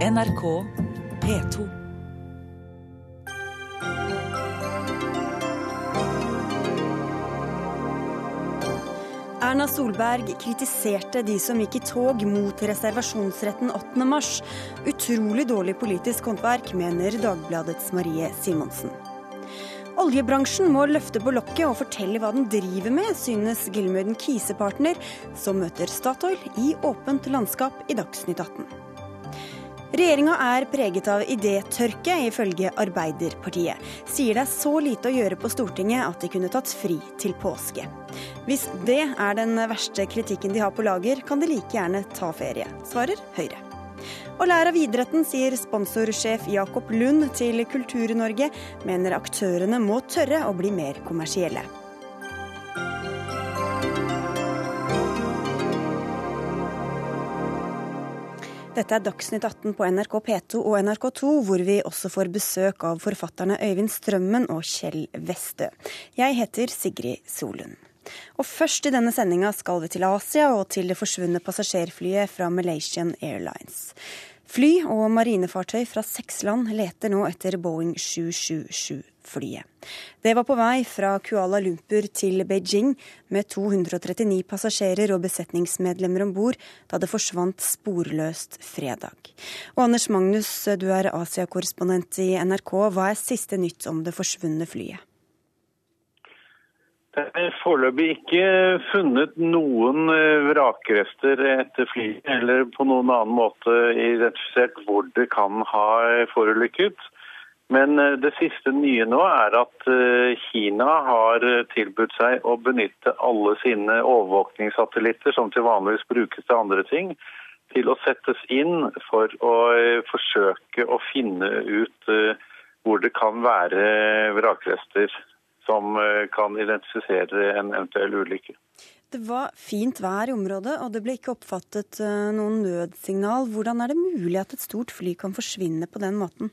NRK P2. Erna Solberg kritiserte de som gikk i tog mot reservasjonsretten 8. mars. Utrolig dårlig politisk håndverk, mener Dagbladets Marie Simonsen. Oljebransjen må løfte på lokket og fortelle hva den driver med, synes Gilmøyden Kise-partner, som møter Statoil i åpent landskap i Dagsnytt 18. Regjeringa er preget av idétørke, ifølge Arbeiderpartiet. Sier det er så lite å gjøre på Stortinget at de kunne tatt fri til påske. Hvis det er den verste kritikken de har på lager, kan de like gjerne ta ferie, svarer Høyre. Og lær av idretten, sier sponsorsjef Jakob Lund til Kultur-Norge, mener aktørene må tørre å bli mer kommersielle. Dette er Dagsnytt 18 på NRK P2 og NRK2, hvor vi også får besøk av forfatterne Øyvind Strømmen og Kjell Westø. Jeg heter Sigrid Solund. Og først i denne sendinga skal vi til Asia og til det forsvunne passasjerflyet fra Malaysian Airlines. Fly og marinefartøy fra seks land leter nå etter Boeing 777-flyet. Det var på vei fra Kuala Lumpur til Beijing med 239 passasjerer og besetningsmedlemmer om bord da det forsvant sporløst fredag. Og Anders Magnus, du er Asia-korrespondent i NRK. Hva er siste nytt om det forsvunne flyet? Det er foreløpig ikke funnet noen eh, vrakrester etter flyet, eller på noen annen måte identifisert hvor det kan ha forulykket. Men eh, det siste nye nå er at eh, Kina har tilbudt seg å benytte alle sine overvåkningssatellitter, som til vanligvis brukes til andre ting, til å settes inn for å forsøke å finne ut hvor det kan være vrakrester som eh, kan identifisere en eventuell ulykke. Det var fint vær i området, og det ble ikke oppfattet eh, noen nødsignal. Hvordan er det mulig at et stort fly kan forsvinne på den måten?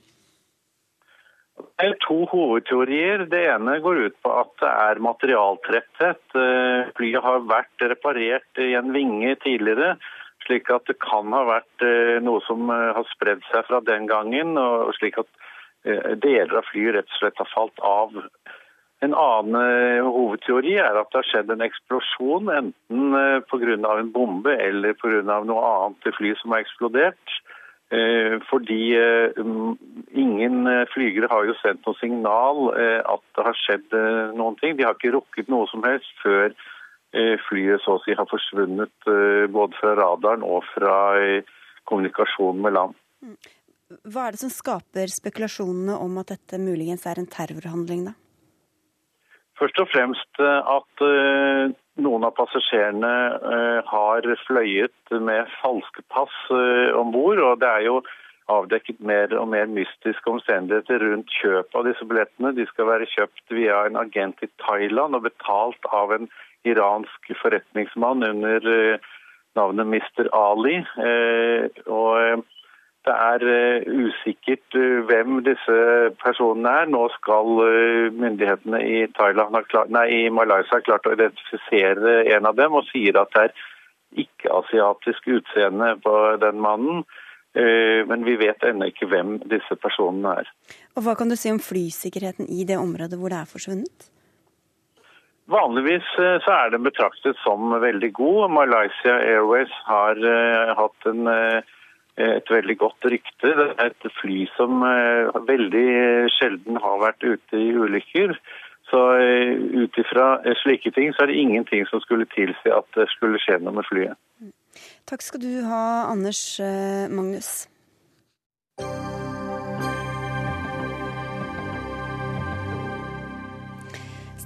Det er to hovedteorier. Det ene går ut på at det er materialtretthet. Eh, flyet har vært reparert i en vinge tidligere, slik at det kan ha vært noe som har spredd seg fra den gangen, og slik at deler av flyet rett og slett har falt av en annen eh, hovedteori er at det har skjedd en eksplosjon, enten eh, pga. en bombe eller pga. noe annet fly som har eksplodert. Eh, fordi ingen flygere har jo sendt noe signal at det har skjedd noen ting. De har ikke rukket noe som helst før flyet så å si har forsvunnet både fra radaren og fra kommunikasjonen med land. Mm. Hva er det som skaper spekulasjonene om at dette muligens er en terrorhandling, da? Først og fremst eh, at eh, noen av passasjerene eh, har fløyet med falske pass om bord. Og det er jo avdekket mer og mer mystiske omstendigheter rundt kjøp av disse billettene. De skal være kjøpt via en agent i Thailand og betalt av en iransk forretningsmann under navnet Mr. Ali. Og det er eh, usikkert eh, hvem disse personene er. Nå skal eh, myndighetene i, klart, nei, i Malaysia ha klart å identifisere en av dem, og sier at det er ikke-asiatisk utseende på den mannen. Men vi vet ennå ikke hvem disse personene er. Og Hva kan du si om flysikkerheten i det området hvor det er forsvunnet? Vanligvis så er den betraktet som veldig god. Malaysia Airways har hatt en et veldig godt rykte. Det er et fly som eh, veldig sjelden har vært ute i ulykker. Så eh, ut ifra slike ting så er det ingenting som skulle tilsi at det skulle skje noe med flyet. Takk skal du ha, Anders eh, Magnus.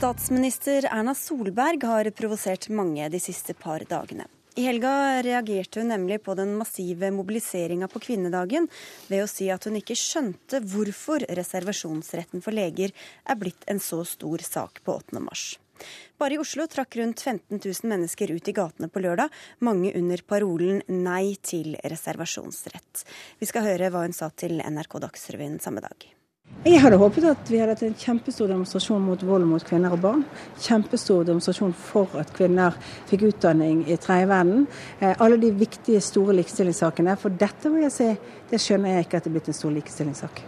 Statsminister Erna Solberg har provosert mange de siste par dagene. I helga reagerte hun nemlig på den massive mobiliseringa på kvinnedagen ved å si at hun ikke skjønte hvorfor reservasjonsretten for leger er blitt en så stor sak på 8. mars. Bare i Oslo trakk rundt 15 000 mennesker ut i gatene på lørdag, mange under parolen 'Nei til reservasjonsrett'. Vi skal høre hva hun sa til NRK Dagsrevyen samme dag. Jeg hadde håpet at vi hadde hatt en kjempestor demonstrasjon mot vold mot kvinner og barn. Kjempestor demonstrasjon for at kvinner fikk utdanning i tredje verden. Eh, alle de viktige, store likestillingssakene. For dette må jeg si, det skjønner jeg ikke at det er blitt en stor likestillingssak.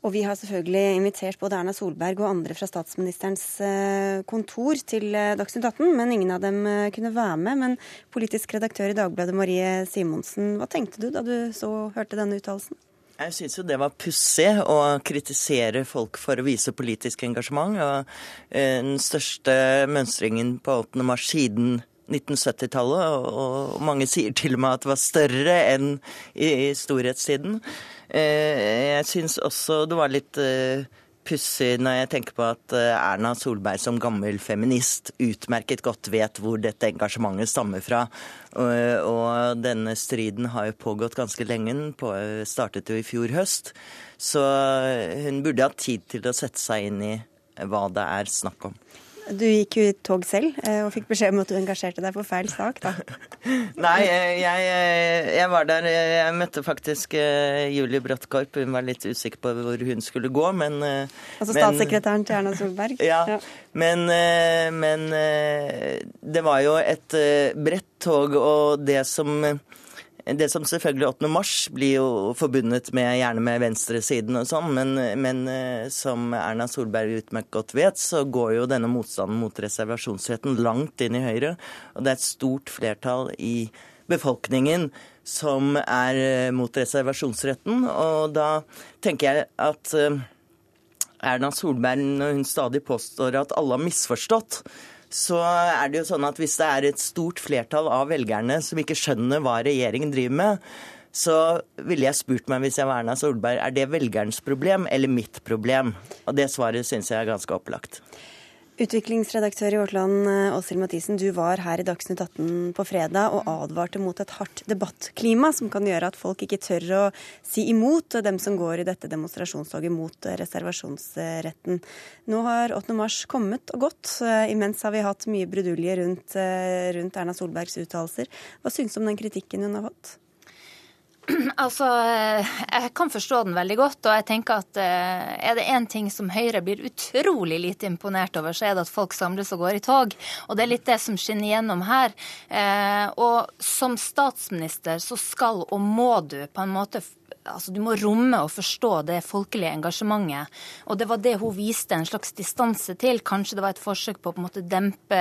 Og vi har selvfølgelig invitert både Erna Solberg og andre fra statsministerens eh, kontor til eh, Dagsnytt 18, men ingen av dem kunne være med. Men politisk redaktør i Dagbladet Marie Simonsen, hva tenkte du da du så hørte denne uttalelsen? Jeg syns jo det var pussig å kritisere folk for å vise politisk engasjement. Og eh, den største mønstringen på 8. mars siden 1970-tallet, og mange sier til og med at det var større enn i storhetstiden. Eh, jeg syns også det var litt eh, pussig når jeg tenker på at eh, Erna Solberg som gammel feminist utmerket godt vet hvor dette engasjementet stammer fra. Og, og denne striden har jo pågått ganske lenge. Den startet jo i fjor høst. Så hun burde ha tid til å sette seg inn i hva det er snakk om. Du gikk jo i tog selv eh, og fikk beskjed om at du engasjerte deg for feil sak, da. Nei, jeg, jeg, var der. Jeg møtte faktisk eh, Julie Brattkorp. Hun var litt usikker på hvor hun skulle gå, men eh, Altså statssekretæren til Erna Solberg? Ja. ja. Men, men det var jo et bredt tog, og det som det som selvfølgelig 8. mars blir jo forbundet med, gjerne med venstresiden og sånn, men, men, eh, som Erna Solberg utmerket godt vet, så går jo denne motstanden mot reservasjonsretten langt inn i Høyre. Og det er et stort flertall i befolkningen som er eh, mot reservasjonsretten. Og da tenker jeg at eh, Erna Solberg, når hun stadig påstår at alle har misforstått, så er det jo sånn at hvis det er et stort flertall av velgerne som ikke skjønner hva regjeringen driver med, så ville jeg spurt meg hvis jeg var Erna Solberg, er det velgerens problem eller mitt problem? Og det svaret syns jeg er ganske opplagt. Utviklingsredaktør i Vårt Land, eh, Åshild Mathisen, du var her i Dagsnytt 18 på fredag og advarte mot et hardt debattklima som kan gjøre at folk ikke tør å si imot dem som går i dette demonstrasjonstoget mot reservasjonsretten. Nå har 8. mars kommet og gått. Eh, imens har vi hatt mye brudulje rundt, eh, rundt Erna Solbergs uttalelser. Hva syns du om den kritikken hun har fått? Altså, Jeg kan forstå den veldig godt. Og jeg tenker at eh, er det én ting som Høyre blir utrolig lite imponert over, så er det at folk samles og går i tog. Og det er litt det som skinner gjennom her. Eh, og som statsminister så skal og må du på en måte altså Du må romme og forstå det folkelige engasjementet. Og det var det hun viste en slags distanse til. Kanskje det var et forsøk på å på en måte dempe,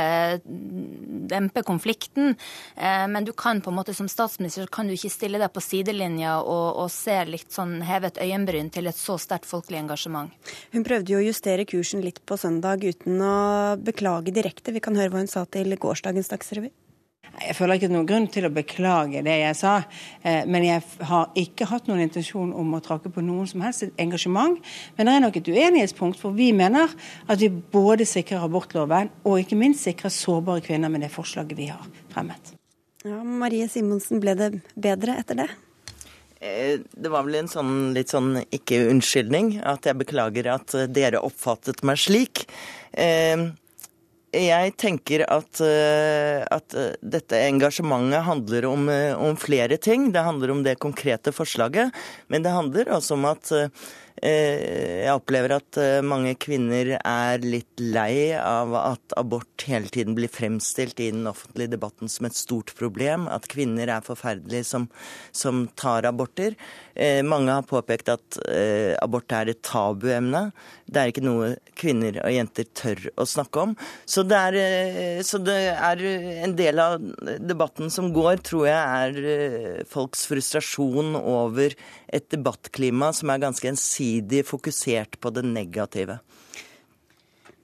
dempe konflikten. Eh, men du kan på en måte som statsminister kan du ikke stille deg på sidelinja og, og se litt sånn hevet øyenbryn til et så sterkt folkelig engasjement. Hun prøvde jo å justere kursen litt på søndag uten å beklage direkte. Vi kan høre hva hun sa til gårsdagens Dagsrevy. Jeg føler ikke noen grunn til å beklage det jeg sa, eh, men jeg har ikke hatt noen intensjon om å trake på noen som helst engasjement. Men det er nok et uenighetspunkt, for vi mener at vi både sikrer abortloven og ikke minst sikrer sårbare kvinner med det forslaget vi har fremmet. Ja, Marie Simonsen, ble det bedre etter det? Eh, det var vel en sånn litt sånn ikke-unnskyldning at jeg beklager at dere oppfattet meg slik. Eh, jeg tenker at, eh, at, eh, dette engasjementet handler om, eh, om, flere ting. Det handler om det konkrete forslaget, men det handler også om at jeg opplever at eh, mange kvinner er litt lei av at abort hele tiden blir fremstilt i den offentlige debatten som et stort problem. At kvinner er forferdelige som, som tar aborter. Eh, mange har påpekt at abort er et tabuemne. Det er ikke noe kvinner og jenter tør å snakke om. Så det er, så det er en del av debatten som går, tror jeg er folks frustrasjon over et debattklima som er ganske ensidig fokusert på det negative.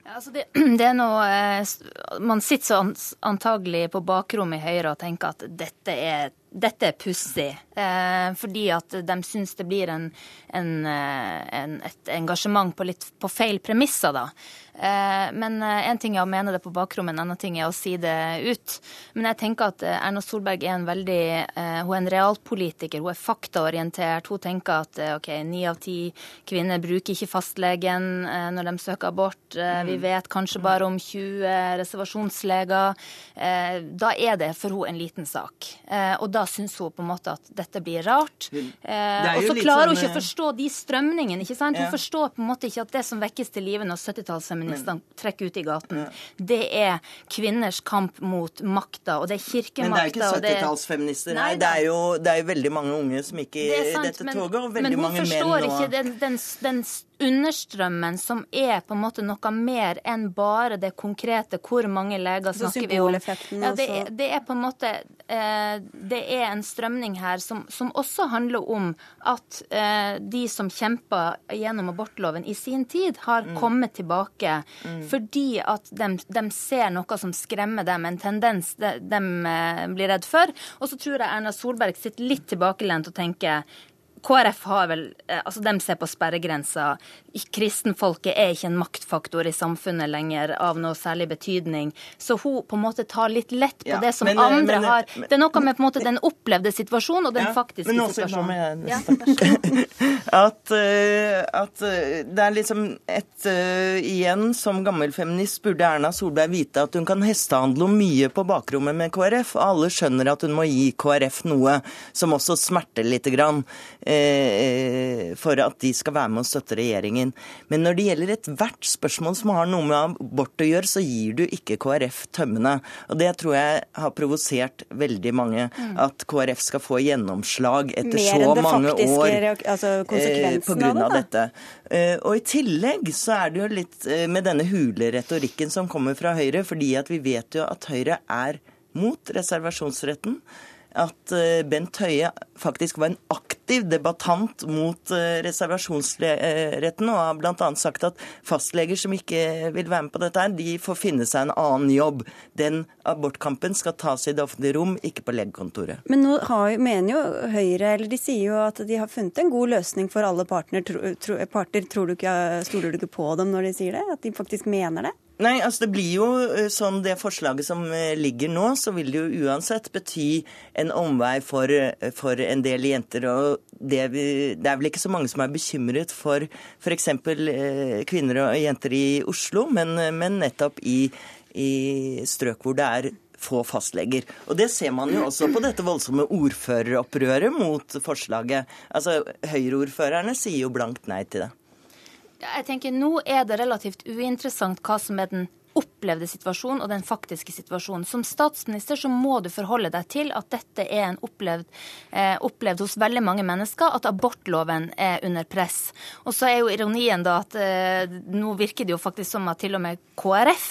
Altså det, det, er noe, eh, Man sitter så antagelig på bakrommet i Høyre og tenker at dette er, dette er pussig. Eh, fordi at de syns det blir en, en, eh, en, et engasjement på, litt, på feil premisser, da. Eh, men én ting er å mene det på bakrommet, en annen ting er å si det ut. Men jeg tenker at Erna Solberg er en veldig Hun er en realpolitiker, hun er faktaorientert. Hun tenker at ok, ni av ti kvinner bruker ikke fastlegen når de søker abort. Vi mm. vet kanskje bare om 20 reservasjonsleger. Da er det for hun en liten sak. Og da da syns hun på en måte at dette blir rart. Eh, og så klarer hun sånn, ikke å forstå de strømningene. ikke sant? Hun ja. forstår på en måte ikke at det som vekkes til live når 70-tallsfeministene trekker ut i gaten, ja. det er kvinners kamp mot makta, og det er kirkemakta. Men det er jo ikke 70-tallsfeminister. Nei, det er, jo, det er jo veldig mange unge som gikk i dette toget, og veldig mange menn. Men hun forstår ikke den, den, den understrømmen som er på en måte noe mer enn bare det konkrete. Hvor mange leger snakker vi om? Ja, det, det, er på en måte eh, Det er en strømning her som, som også handler om at eh, de som kjempa gjennom abortloven i sin tid, har mm. kommet tilbake mm. fordi at de, de, ser noe som skremmer dem, en tendens de, de eh, blir redd for. Og så tror jeg Erna Solberg sitter litt tilbakelent og tenker KrF har vel eh, Altså, de ser på sperregrensa. Kristenfolket er ikke en maktfaktor i samfunnet lenger av noe særlig betydning. Så hun på en måte tar litt lett på ja, det som men, eh, andre men, har. Det er noe med på en måte den opplevde situasjonen og den ja, faktiske men også, situasjonen. Ja, at, uh, at uh, det er liksom et uh, Igjen, som gammel feminist burde Erna Solberg vite at hun kan hestehandle om mye på bakrommet med KrF. og Alle skjønner at hun må gi KrF noe som også smerter lite grann. Eh, for at de skal være med og støtte regjeringen. Men når det gjelder ethvert spørsmål som har noe med abort å gjøre, så gir du ikke KrF tømmene. Og det tror jeg har provosert veldig mange. Mm. At KrF skal få gjennomslag etter så mange år altså eh, av det, dette. Eh, og i tillegg så er det jo litt eh, med denne huleretorikken som kommer fra Høyre, fordi at vi vet jo at Høyre er mot reservasjonsretten at eh, Bent Høie faktisk var en aktiv debattant mot eh, reservasjonsretten, og har bl.a. sagt at fastleger som ikke vil være med på dette, de får finne seg en annen jobb. Den abortkampen skal tas i det offentlige rom, ikke på legekontoret. Men nå har, mener jo Høyre, eller de sier jo at de har funnet en god løsning for alle partner, tro, tro, parter. Tror du ikke, stoler du ikke på dem når de sier det? At de faktisk mener det? Nei, altså det blir jo eh, sånn det forslaget som eh, ligger nå, så vil det jo uansett bety en omvei for, eh, for en del jenter. Og det, det, er vel ikke så mange som er bekymret for f.eks. kvinner og jenter i Oslo, men, men nettopp i, i strøk hvor det er få fastleger. Og Det ser man jo også på dette voldsomme ordføreropprøret mot forslaget. Altså, Høyre-ordførerne sier jo blankt nei til det. Jeg tenker Nå er det relativt uinteressant hva som er den opplevde situasjonen og den faktiske situasjonen. Som statsminister så må du forholde deg til at dette er en opplevd, eh, opplevd hos veldig mange mennesker, at abortloven er under press. Og så er jo ironien da at eh, nå virker det jo faktisk som at til og med KrF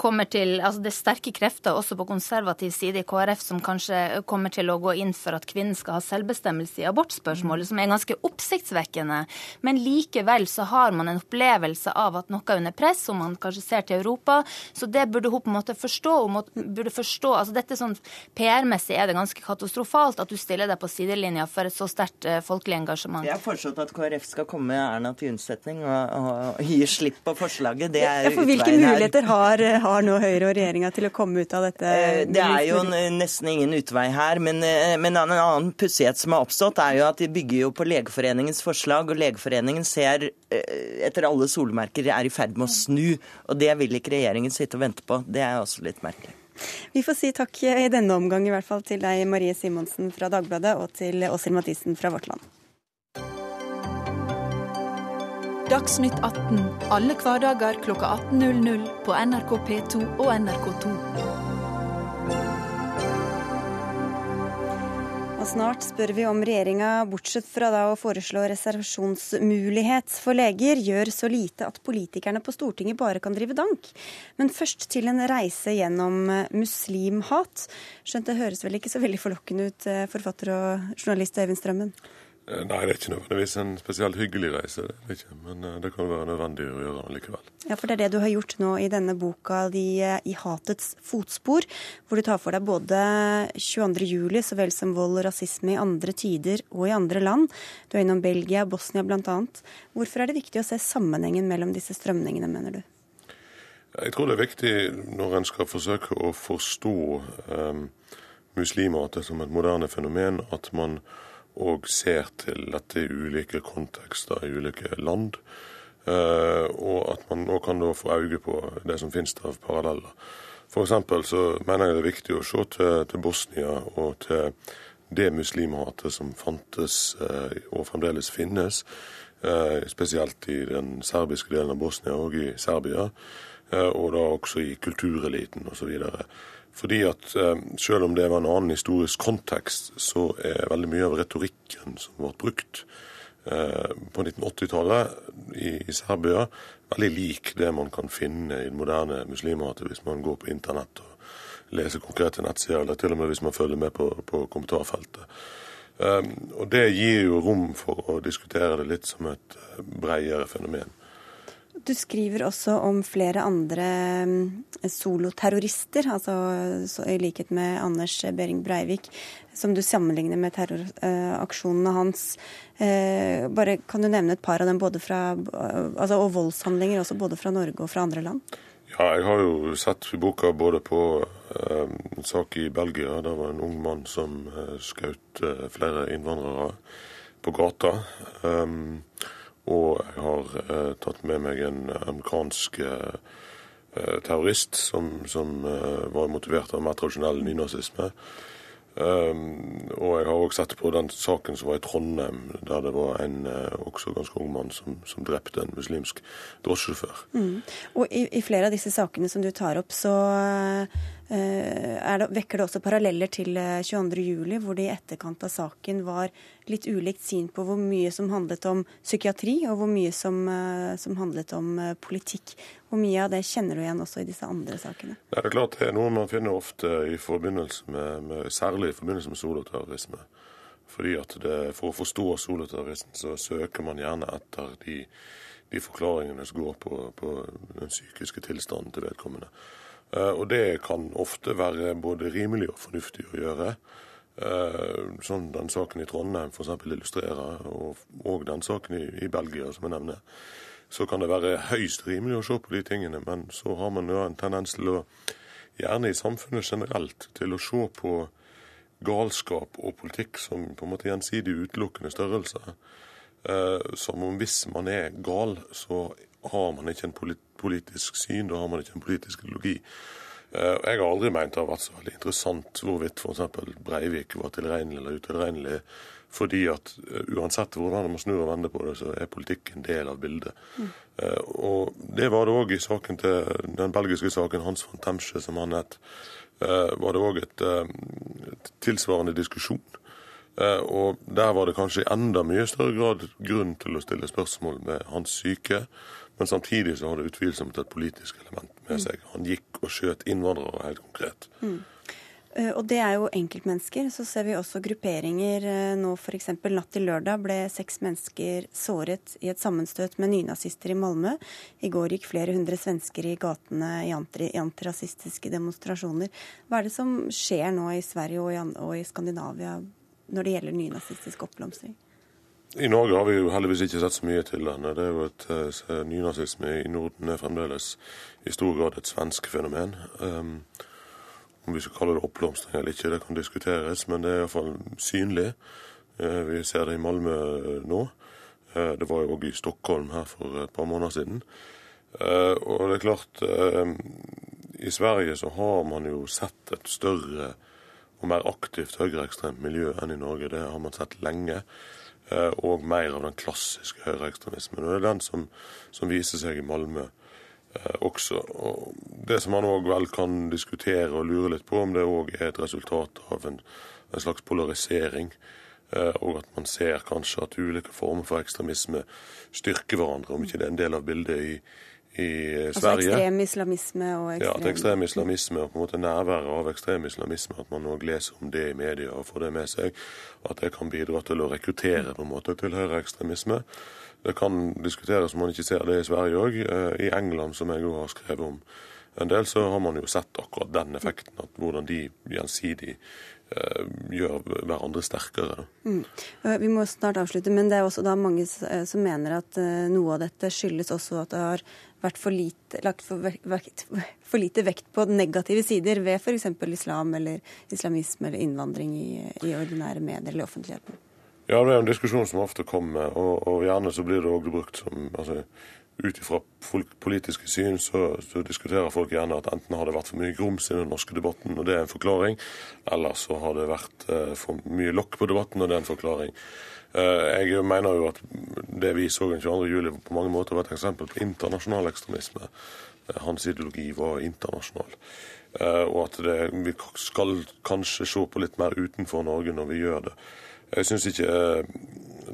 kommer til Altså det er sterke krefter også på konservativ side i KrF som kanskje kommer til å gå inn for at kvinnen skal ha selvbestemmelse i abortspørsmålet, som er ganske oppsiktsvekkende. Men likevel så har man en opplevelse av at noe er under press, som man kanskje ser til Europa, så det burde hun på en måte forstå. Hun burde forstå, altså dette sånn PR-messig er det ganske katastrofalt at du stiller deg på sidelinja for et så sterkt uh, folkelig engasjement. Jeg har foreslått at KrF skal komme Erna til unnsetning og, og, gi slipp på forslaget. Det er ja, for Hvilke muligheter har, har, nå Høyre og regjeringa til å komme ut av dette? Eh, det er jo nesten ingen utvei her. Men, eh, men en annen pussighet som har oppstått, er jo at de bygger jo på Legeforeningens forslag. Og Legeforeningen ser etter alle solmerker er i ferd med å snu. Og det vil ikke regjeringen regjeringen sitte og vente på. Det er også litt merkelig. Vi får si takk i denne omgang i hvert fall til deg, Marie Simonsen fra Dagbladet, og til Åshild Mathisen fra Vårt Land. Dagsnytt 18 alle hverdager klokka 18.00 på NRK P2 og NRK2. Og snart spør vi om regjeringa, bortsett fra da å foreslå reservasjonsmulighet for leger, gjør så lite at politikerne på Stortinget bare kan drive dank. Men først til en reise gjennom muslimhat. Skjønt det høres vel ikke så veldig forlokkende ut, eh, forfatter og journalist Øyvind Strømmen? Eh, nei, det er ikke nødvendigvis en spesielt hyggelig reise, det men eh, det kan være nødvendig å gjøre den likevel. Ja, for det er det du har gjort nå i denne boka di eh, I hatets fotspor, hvor du tar for deg både 22.07 så vel som vold og rasisme i andre tider og i andre land. Du er innom Belgia, Bosnia bl.a. Hvorfor er det viktig å se sammenhengen mellom disse strømningene, mener du? Jeg tror det er viktig når en skal forsøke å forstå eh, muslimer som et moderne fenomen, at man og ser til dette i ulike kontekster i ulike land. Uh, og at man nå kan da få øye på det som finnes av paralleller. F.eks. så mener jeg det er viktig å se til, til Bosnia og til det muslimhatet som fantes og fremdeles finnes, spesielt i den serbiske delen av Bosnia og i Serbia, og da også i kultureliten osv. Fordi at selv om det var en annen historisk kontekst, så er veldig mye av retorikken som ble brukt på 1980-tallet i Serbia, veldig lik det man kan finne i den moderne muslimhatet hvis man går på internett og leser konkrete nettsider, eller til og med hvis man følger med på, på kommentarfeltet. Um, og Det gir jo rom for å diskutere det litt som et eh, bredere fenomen. Du skriver også om flere andre mm, soloterrorister, altså i likhet med Anders Behring Breivik, som du sammenligner med terroraksjonene hans. Eh, bare Kan du nevne et par av dem, fra, altså, og voldshandlinger også både fra Norge og fra andre land? Ja, jeg har jo sett boka både på eh, en sak i Belgia. Der var en ung mann som eh, skjøt eh, flere innvandrere på gata. Um, og jeg har eh, tatt med meg en amerikansk eh, terrorist som, som var motivert av mer tradisjonell nynazisme. Um, og jeg har også sett på den saken som var i Trondheim, der det var en uh, også ganske ung mann som, som drepte en muslimsk drosjesjåfør. Mm. Og i, i, flere av disse sakene som du tar opp, så uh, det, vekker det også paralleller til 22.07, juli, hvor det i etterkant av saken var litt ulikt syn på hvor mye som handlet om psykiatri, og hvor mye som, uh, som handlet om politikk. Hvor mye av det kjenner du igjen også i disse andre sakene? Det er klart det er noe man finner ofte i forbindelse med, med særlig i forbindelse med soloterrorisme. Fordi at det, For å forstå soloterrorismen så søker man gjerne etter de, de forklaringene som går på, på, den psykiske tilstanden til vedkommende. Uh, og det kan ofte være både rimelig og fornuftig å gjøre. Uh, sånn den saken i Trondheim f.eks. illustrerer, og, den saken i Belgia som jeg nevner så kan det være høyst rimelig å se på de tingene. Men så har man jo en tendens til å, gjerne i samfunnet generelt, til å se på galskap og politikk som på en måte gjensidig utelukkende størrelser. Eh, som om hvis man er gal, så har man ikke en politisk syn, da har man ikke en politisk ideologi. Eh, jeg har aldri meint det har vært så veldig interessant hvorvidt f.eks. Breivik var tilregnelig eller utilregnelig fordi at uh, uansett hvordan man snur og vender på det, så er politikk en del av bildet. Mm. Uh, og det var det òg i saken til den belgiske saken Hans von Temsche, som han het. Var det òg et, et, tilsvarende diskusjon. og der var det kanskje i enda mye større grad grunn til å stille spørsmål med hans syke. Men samtidig så har det utvilsomt et politisk element med seg. Han gikk og skjøt innvandrere, helt konkret. Mm. Eh, og det er jo enkeltmennesker. Så ser vi også grupperinger. Eh, nå f.eks. natt til lørdag ble seks mennesker såret i et sammenstøt med nynazister i Malmö. I går gikk flere hundre svensker i gatene i antirasistiske demonstrasjoner. Hva er det som skjer nå i Sverige og i Skandinavia når det gjelder nynazistisk oppblomstring? I Norge har vi jo heldigvis ikke sett så mye til den. Det er jo et uh, Nynazisme i Norden er fremdeles i stor grad et svensk fenomen. Um, om vi skal kalle det oppblomstring eller ikke, det kan diskuteres, men det er iallfall synlig. Uh, vi ser det i Malmö eh, nå. Uh, det var jo òg i Stockholm her for et par måneder siden. Og det er klart I Sverige så har man jo sett et større og mer aktivt høyreekstremt miljø enn i Norge. Det har man sett lenge. Og mer av den klassiske høyreekstremismen. Og det er den som, som viser seg i Malmö. Eh, også. Og det som man òg vel kan diskutere og lure litt på, om det òg er et resultat av en, en slags polarisering. Eh, og at man ser kanskje at ulike former for ekstremisme styrker hverandre, om ikke det er en del av bildet i, i altså Sverige. Altså ekstrem islamisme og ekstrem... Ja, at ekstrem islamisme og på en måte nærværet av ekstrem islamisme, at man òg leser om det i media og får det med seg. At det kan bidra til å rekruttere på en måte til høyreekstremisme. Det kan diskuteres om man ikke ser det i Sverige òg. Eh, I England, som jeg òg har skrevet om en del, så har man jo sett akkurat den effekten. at Hvordan de gjensidig eh, gjør hverandre sterkere. Mm. Eh, vi må snart avslutte, men det er også da mange som mener at noe av dette skyldes også at det har vært for lite, lagt for, vekt, for lite vekt på negative sider ved f.eks. islam eller islamisme eller innvandring i, i ordinære medier eller offentligheten. Ja, det er en diskusjon som ofte kommer, og, og gjerne så blir det òg brukt som altså, Ut ifra politiske syn så, så, diskuterer folk gjerne at enten har det vært for mye grums i den norske debatten, og det er en forklaring, eller så har det vært eh, for mye lokk på debatten, og det er en forklaring. Uh, jeg mener jo at det vi så den 22.07 på mange måter var et eksempel på internasjonal ekstremisme. Uh, hans ideologi var internasjonal. Og at det, vi skal kanskje se på litt mer utenfor Norge når vi gjør det. Jeg syns ikke eh,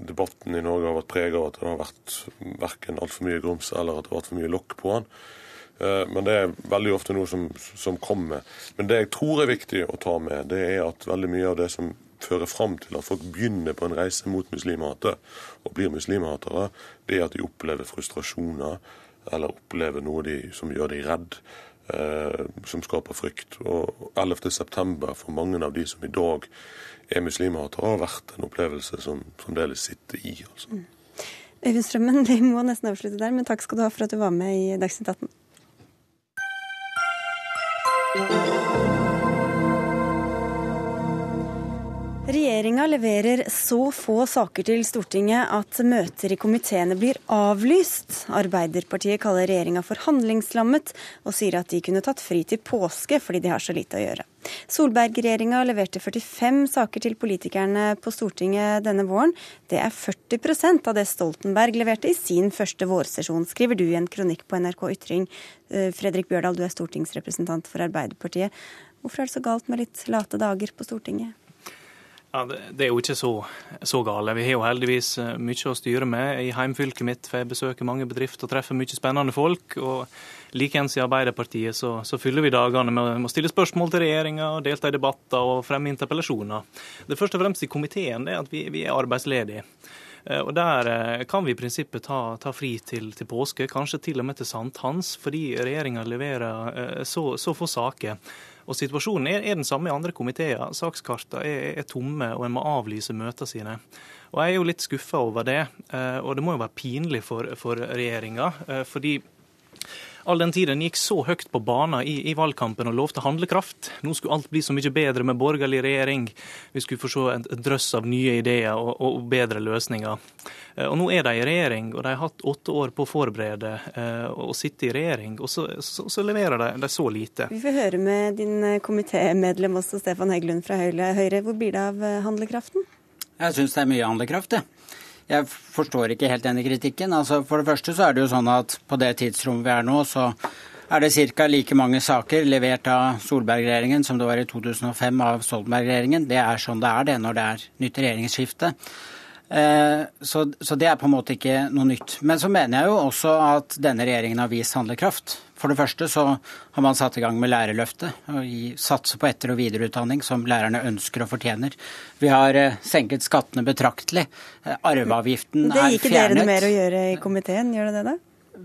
debatten i Norge har vært preget av at det har vært verken altfor mye grums eller at det har vært for mye lokk på den. Eh, men det er veldig ofte noe som, som kommer. Men det jeg tror er viktig å ta med, det er at veldig mye av det som fører fram til at folk begynner på en reise mot muslimhatet og blir muslimhatere, det er at de opplever frustrasjoner eller opplever noe de, som gjør de redd, eh, som skaper frykt. Og 11.9. for mange av de som i dag er muslimhater, har vært en opplevelse som fremdeles sitter i. altså. Mm. Øyvind Strømmen, vi må nesten avslutte der, men takk skal du ha for at du var med i Dagsnytt 18. Regjeringa leverer så få saker til Stortinget at møter i komiteene blir avlyst. Arbeiderpartiet kaller regjeringa for handlingslammet, og sier at de kunne tatt fri til påske fordi de har så lite å gjøre. Solberg-regjeringa leverte 45 saker til politikerne på Stortinget denne våren. Det er 40% av det Stoltenberg leverte i sin første vårsesjon, skriver du i en kronikk på NRK Ytring. Eh, Fredrik Bjørdal, du er stortingsrepresentant for Arbeiderpartiet. Hvorfor er det så galt med litt late dager på Stortinget? Ja, det, er jo ikke så, så gale. Vi har jo heldigvis eh, mye å styre med. I heimfylket mitt får jeg besøke mange bedrifter og treffe mye spennende folk. og Likeens i Arbeiderpartiet så, så, fyller vi dagene med, med å stille spørsmål til regjeringa, delta i debatter og fremme interpellasjoner. Det første og fremst i komiteen er at vi, vi er arbeidsledige. Eh, og Der eh, kan vi i prinsippet ta, ta fri til, til, påske, kanskje til og med til sankthans, fordi regjeringa leverer så, så få saker. Og Situasjonen er, er den samme i andre komiteer. Sakskartene er, er, tomme, og en må avlyse møtene sine. Og Jeg er jo litt skuffa over det. Eh, og det må jo være pinlig for, for regjeringa. Eh, fordi all den tid en gikk så høyt på banen i, i, valgkampen og lovte handlekraft. Nå skulle alt bli så mye bedre med borgerlig regjering. Vi skulle få se en drøss av nye ideer og, og bedre løsninger. Eh, og Nå er de i regjering, og de har hatt åtte år på å forberede eh, og sitte i regjering. Og så, så, så leverer de, de, så lite. Vi får høre med din eh, komitémedlem også, Stefan Heggelund fra Høyre. Hvor blir det av handlekraften? Jeg syns det er mye handlekraft, det. Jeg forstår ikke helt denne kritikken. Altså, for det første så er det jo sånn at på det tidsrommet vi er nå, så er det ca. like mange saker levert av Solberg-regjeringen som det var i 2005 av Stoltenberg-regjeringen. Det er sånn det er det når det er nytt regjeringsskifte. Eh, så, så, det er på en måte ikke noe nytt. Men så mener jeg jo også at denne regjeringen har vist handlekraft. For det første så har man satt i gang med Lærerløftet og satse på etter- og videreutdanning som lærerne ønsker og fortjener. Vi har eh, senket skattene betraktelig. Eh, arveavgiften er fjernet. Det gir ikke dere noe mer å gjøre i komiteen, gjør det det da?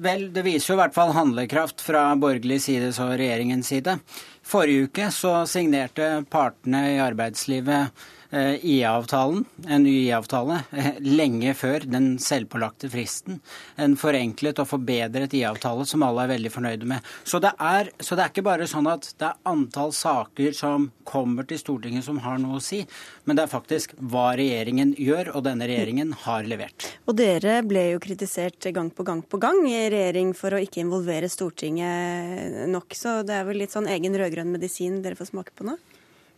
Vel, det viser jo i hvert fall handlekraft fra borgerlig side og regjeringens side. Forrige uke så signerte partene i arbeidslivet IA-avtalen, en ny IA-avtale, eh, lenge før den selvpålagte fristen. En forenklet og forbedret IA-avtale som alle er veldig fornøyde med. Så det, er, så det er ikke bare sånn at det er antall saker som kommer til Stortinget som har noe å si, men det er faktisk hva regjeringen gjør, og denne regjeringen har levert. Og dere ble jo kritisert gang på gang på gang i regjering for å ikke involvere Stortinget nok, så det er vel litt sånn egen rød-grønn medisin dere får smake på nå?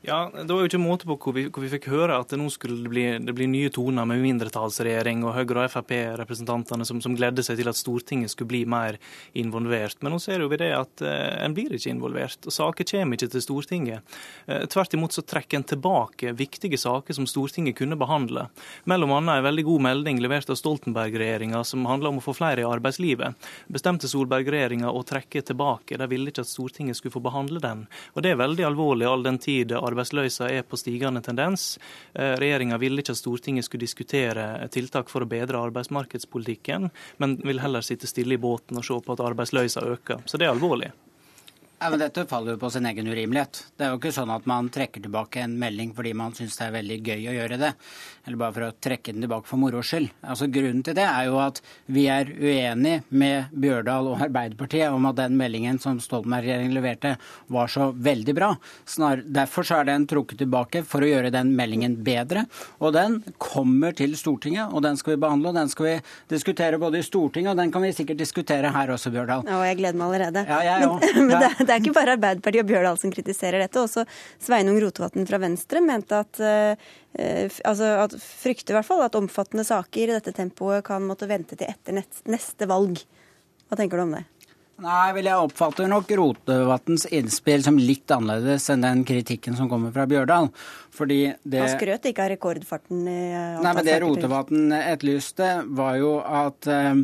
Ja, Det var jo ikke måte på hvor vi, hvor vi fikk høre at det nå skulle bli, det bli nye toner med mindretallsregjering og Høyre- og Frp-representantene som, som, gledde seg til at Stortinget skulle bli mer involvert. Men nå ser vi det at eh, en blir ikke involvert, og saker kommer ikke til Stortinget. Eh, tvert imot så trekker en tilbake viktige saker som Stortinget kunne behandle. Mellom annet en veldig god melding levert av Stoltenberg-regjeringa som handler om å få flere i arbeidslivet. Bestemte Solberg-regjeringa å trekke tilbake. De ville ikke at Stortinget skulle få behandle den. Og det er veldig alvorlig all den tid arbeidsløysa er på stigende tendens. Eh, regjeringa ville ikke at Stortinget skulle diskutere tiltak for å bedre arbeidsmarkedspolitikken, men vil heller sitte stille i båten og se på at arbeidsløysa øker. Så det er alvorlig. Ja, men Dette faller jo på sin egen urimelighet. Det er jo ikke sånn at man trekker tilbake en melding fordi man syns det er veldig gøy å gjøre det, eller bare for å trekke den tilbake for moro skyld. Altså, grunnen til det er jo at vi er uenig med Bjørdal og Arbeiderpartiet om at den meldingen som Stoltenberg-regjeringen leverte, var så veldig bra. Snar, derfor så er den trukket tilbake for å gjøre den meldingen bedre. Og den kommer til Stortinget, og den skal vi behandle. og Den skal vi diskutere både i Stortinget, og den kan vi sikkert diskutere her også, Bjørdal. Ja, og jeg gleder meg allerede. Ja, jeg men det, er ikke bare Arbeiderpartiet og Bjørdal som kritiserer dette. Også Sveinung Rotevatn fra Venstre mente at, uh, altså at frykter i hvert fall at omfattende saker i dette tempoet kan måtte vente til etter neste valg. Hva tenker du om det? Nei, vel Jeg oppfatter nok Rotevatns innspill som litt annerledes enn den kritikken som kommer fra Bjørdal. Fordi det... Han skrøt ikke av rekordfarten i Nei, men Det Rotevatn etterlyste, var jo at uh,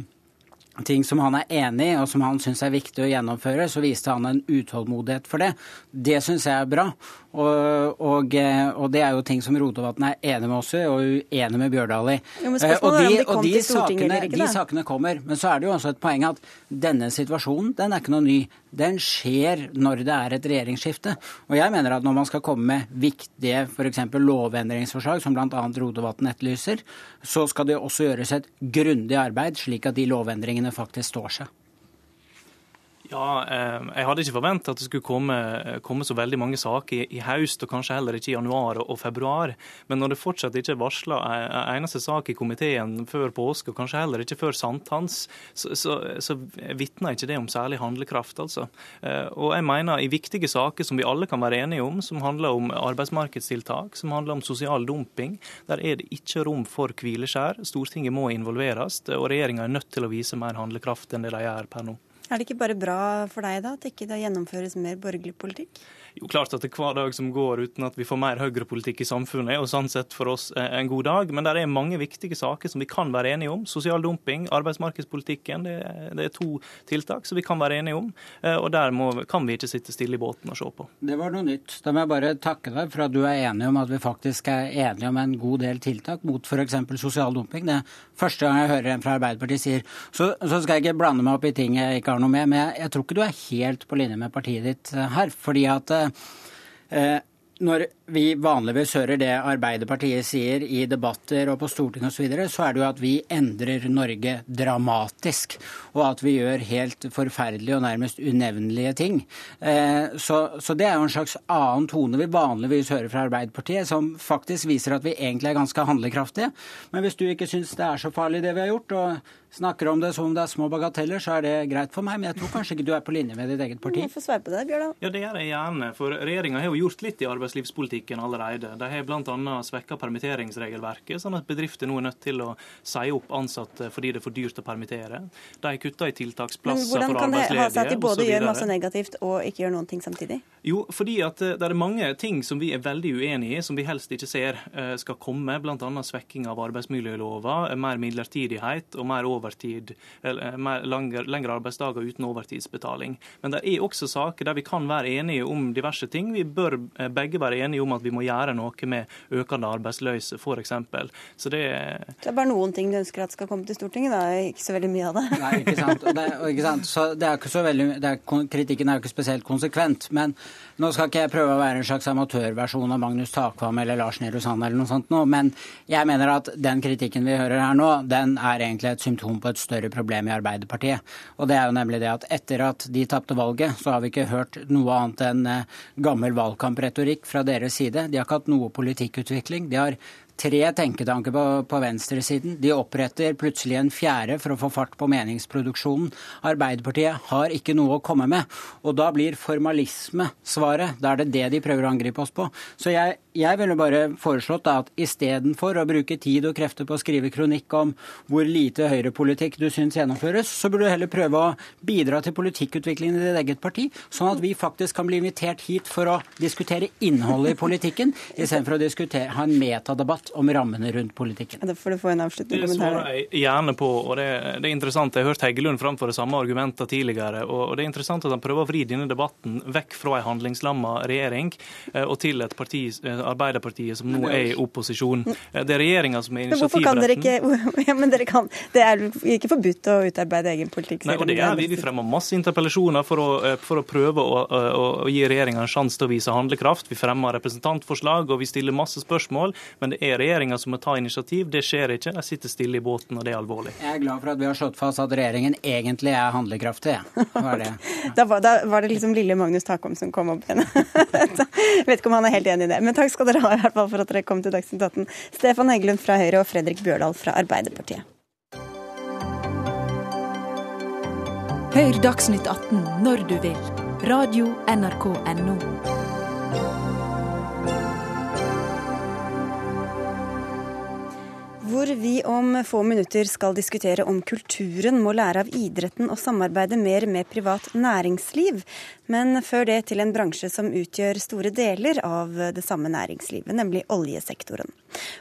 ting som han er enig i og som han syns er viktig å gjennomføre, så viste han en utålmodighet for det. Det syns jeg er bra. Og, og, eh, og, det er jo ting som Rotevatn er enig med oss i, og uenig med Bjørdal i. Eh, og de, de, og de, sakene, ikke, de sakene kommer. Men så er det jo også et poeng at denne situasjonen den er ikke noe ny. Den skjer når det er et regjeringsskifte. Og jeg mener at når man skal komme med viktige f.eks. lovendringsforslag, som bl.a. Rotevatn etterlyser, så skal det også gjøres et grundig arbeid, slik at de lovendringene faktisk står seg. Ja, eh, Jeg hadde ikke forventa at det skulle komme, komme, så veldig mange saker i, i høst, og kanskje heller ikke i januar og, og februar. Men når det fortsatt ikke er varsla en eneste sak i komiteen før påske, og kanskje heller ikke før sankthans, så, så, så vitner ikke det om særlig handlekraft. altså. Eh, og jeg mener i viktige saker som vi alle kan være enige om, som handler om arbeidsmarkedstiltak, som handler om sosial dumping, der er det ikke rom for hvileskjær. Stortinget må involveres, og regjeringa er nødt til å vise mer handlekraft enn det de gjør per nå. Er det ikke bare bra for deg da, at ikke det gjennomføres mer borgerlig politikk? Jo, klart at det er hver dag som går uten at vi får mer høyrepolitikk i samfunnet, er jo sånn sett for oss en god dag. Men det er mange viktige saker som vi kan være enige om. Sosial dumping, arbeidsmarkedspolitikken. Det, det er to tiltak som vi kan være enige om. Eh, og der må, kan vi ikke sitte stille i båten og se på. Det var noe nytt. Da må jeg bare takke deg for at du er enig om at vi faktisk er enige om en god del tiltak mot f.eks. sosial dumping. Det er første gang jeg hører en fra Arbeiderpartiet sier så, så skal jeg ikke blande meg opp i ting jeg ikke har noe med, men jeg, jeg tror ikke du er helt på linje med partiet ditt eh, her. fordi at Eh, når vi vanligvis hører det Arbeiderpartiet sier i debatter og på Stortinget osv., så, videre, så er det jo at vi endrer Norge dramatisk. Og at vi gjør helt forferdelige og nærmest unevnelige ting. Eh, så, så, det er jo en slags annen tone vi vanligvis hører fra Arbeiderpartiet, som faktisk viser at vi egentlig er ganske handlekraftige. Men hvis du ikke syns det er så farlig det vi har gjort, og snakker om det som om det er små bagateller, så er det greit for meg. Men jeg tror kanskje ikke du er på linje med ditt eget parti. Jeg får svare på det, Bjørn. Ja, det gjør jeg gjerne. For regjeringa har jo gjort litt i arbeidslivspolitikken allerede. De har bl.a. svekka permitteringsregelverket, sånn at bedrifter nå er nødt til å si opp ansatte fordi det er for dyrt å permittere. De kutta i tiltaksplasser for arbeidsledige. Men Hvordan kan det ha seg at de både gjør masse negativt og ikke gjør noen ting samtidig? Jo, fordi at eh, det er mange ting som vi er veldig uenige i, som vi helst ikke ser eh, skal komme. Bl.a. svekking av arbeidsmiljølova, mer midlertidighet og mer over overtid, eller lengre, lengre arbeidsdager uten overtidsbetaling. Men det er også saker der vi kan være enige om diverse ting. Vi bør eh, begge være enige om at vi må gjøre noe med økende arbeidsløse, f.eks. Så det Det er bare noen ting du ønsker at skal komme til Stortinget, da. Ikke så veldig mye av det. Nei, ikke sant. Og det, ikke sant? Så det er ikke så veldig, er, kritikken er jo ikke spesielt konsekvent. men nå skal ikke jeg prøve å være en slags amatørversjon av Magnus Takvam eller Lars Nehru Sand eller noe sånt nå, men jeg mener at den kritikken vi hører her nå, den er egentlig et symptom på et større problem i Arbeiderpartiet. Og det er jo nemlig det at etter at de tapte valget, så har vi ikke hørt noe annet enn eh, gammel valgkampretorikk fra deres side. De har ikke hatt noe politikkutvikling. De har tre tenketanker på, på venstresiden. De oppretter plutselig en fjerde for å få fart på meningsproduksjonen. Arbeiderpartiet har ikke noe å komme med. Og da blir formalisme svaret. Da er det det de prøver å angripe oss på. Så jeg, jeg ville bare foreslått da, at istedenfor å bruke tid og krefter på å skrive kronikk om hvor lite høyrepolitikk du syns gjennomføres, så burde du heller prøve å bidra til politikkutviklingen i ditt eget parti, sånn at vi faktisk kan bli invitert hit for å diskutere innholdet i politikken, istedenfor å diskutere, ha en metadebatt debatt om rammene rundt politikken. Det får du få en avsluttende Det svarer jeg gjerne på. og det, det er interessant. Jeg har hørt Heggelund framføre samme argumenter tidligere. og Det er interessant at han prøver å vri denne debatten vekk fra en handlingslamma regjering eh, og til et parti, eh, Arbeiderpartiet, som nå er i opposisjon. Eh, Det er regjeringa som er Men kan dere initiativretten. ikke ja, men dere kan, Det er ikke forbudt å utarbeide egen politikk? Nei, og det er vi. Vi fremmer masse interpellasjoner for å, for å prøve å, å, å gi regjeringa en sjanse til å vise handlekraft. Vi fremmer representantforslag og vi stiller masse spørsmål, men det er regjeringa som må ta initiativ. Det skjer ikke. De sitter stille i båten, og det er alvorlig. Jeg er glad for at vi har slått fast at regjeringen egentlig er handlekraftig. Er det? Da var, da var det liksom lille Magnus Takom som kom opp igjen. Jeg vet ikke om han er helt enig i det. Men takk skal dere ha i hvert fall for at dere kom til Dagsnytt 18. Stefan Heggelund fra Høyre og Fredrik Bjørdal fra Arbeiderpartiet. Hør Dagsnytt 18 når du vil. Radio NRK NO. Hvor vi om få minutter skal diskutere om kulturen må lære av idretten og samarbeide mer med privat næringsliv. Men før det til en bransje som utgjør store deler av det samme næringslivet, nemlig oljesektoren.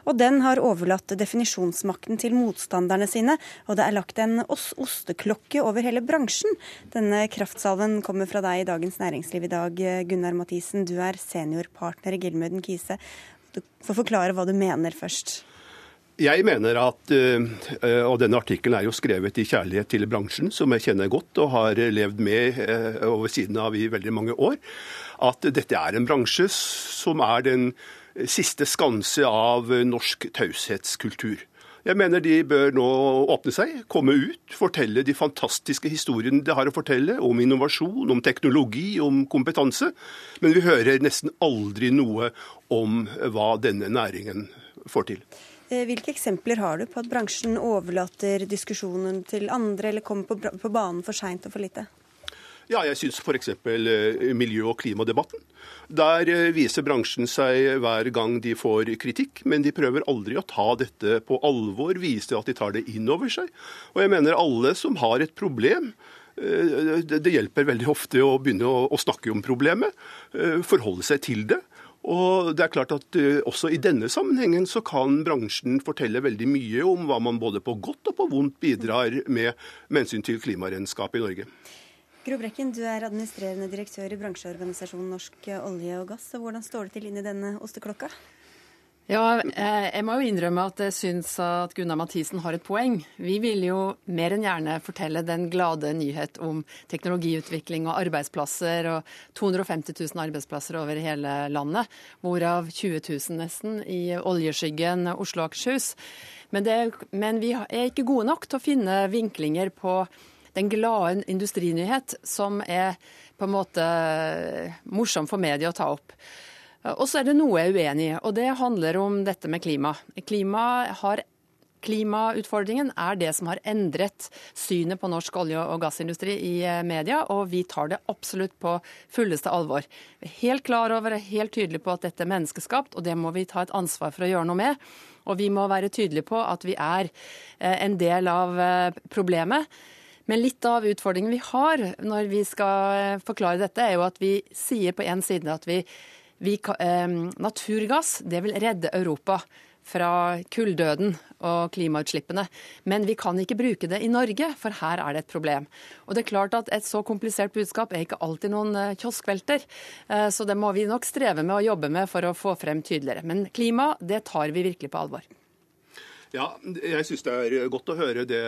Og den har overlatt definisjonsmakten til motstanderne sine, og det er lagt en osteklokke over hele bransjen. Denne kraftsalven kommer fra deg i Dagens Næringsliv i dag, Gunnar Mathisen. Du er seniorpartner i Gilmøden Kise. Du får forklare hva du mener først. Jeg mener at, eh, og denne artikkelen er jo skrevet i kjærlighet til bransjen, som jeg kjenner godt og har levd med eh, over siden av i veldig mange år, at dette er en bransje som er den siste skanse av norsk taushetskultur. Jeg mener de bør nå åpne seg, komme ut, fortelle de fantastiske historiene de har å fortelle om innovasjon, om teknologi, om kompetanse. Men vi hører nesten aldri noe om hva denne næringen får til. Eh, Hvilke eksempler har du på at bransjen overlater diskusjonen til andre, eller kommer på, banen for seint og for lite? Ja, jeg syns f.eks. miljø- og klimadebatten. Der eh, viser bransjen seg hver gang de får kritikk, men de prøver aldri å ta dette på alvor, vise at de tar det inn over seg. Og jeg mener alle som har et problem, eh, det hjelper veldig ofte å begynne å, snakke om problemet, eh, forholde seg til det. Og det er klart at eh, Også i denne sammenhengen så kan bransjen fortelle veldig mye om hva man både på godt og på vondt bidrar med med hensyn til klimaregnskapet i Norge. Gro Brekken, du er administrerende direktør i bransjeorganisasjonen Norsk olje og gass. Hvordan står det til inni denne osteklokka? Ja, eh, jeg må jo innrømme at jeg syns at Gunnar Mathisen har et poeng. Vi vil jo mer enn gjerne fortelle den glade nyhet om teknologiutvikling og arbeidsplasser, og 250 000 arbeidsplasser over hele landet, hvorav 20 000 nesten i oljeskyggen Oslo og Akershus. Men, det, men vi er ikke gode nok til å finne vinklinger på den glade industrinyhet som er på en måte morsom for media å ta opp. Og så er det noe jeg er uenig i, og det handler om dette med klima. Klima har Klimautfordringen er det som har endret synet på norsk olje- og gassindustri i eh, media, og vi tar det absolutt på fulleste alvor. Vi er helt klar over og helt tydelige på at dette er menneskeskapt, og det må vi ta et ansvar for å gjøre noe med. Og vi må være tydelige på at vi er eh, en del av eh, problemet. Men litt av utfordringen vi har når vi skal forklare dette, er jo at vi sier på en side at vi, vi eh, naturgass det vil redde Europa fra kulldøden og klimautslippene. Men vi kan ikke bruke det i Norge, for her er det et problem. Og det er klart at Et så komplisert budskap er ikke alltid noen eh, kioskvelter. Eh, Så det må vi nok streve med å jobbe med for å få frem tydeligere. Men klima, det tar vi virkelig på alvor. Ja, jeg syns det er godt å høre det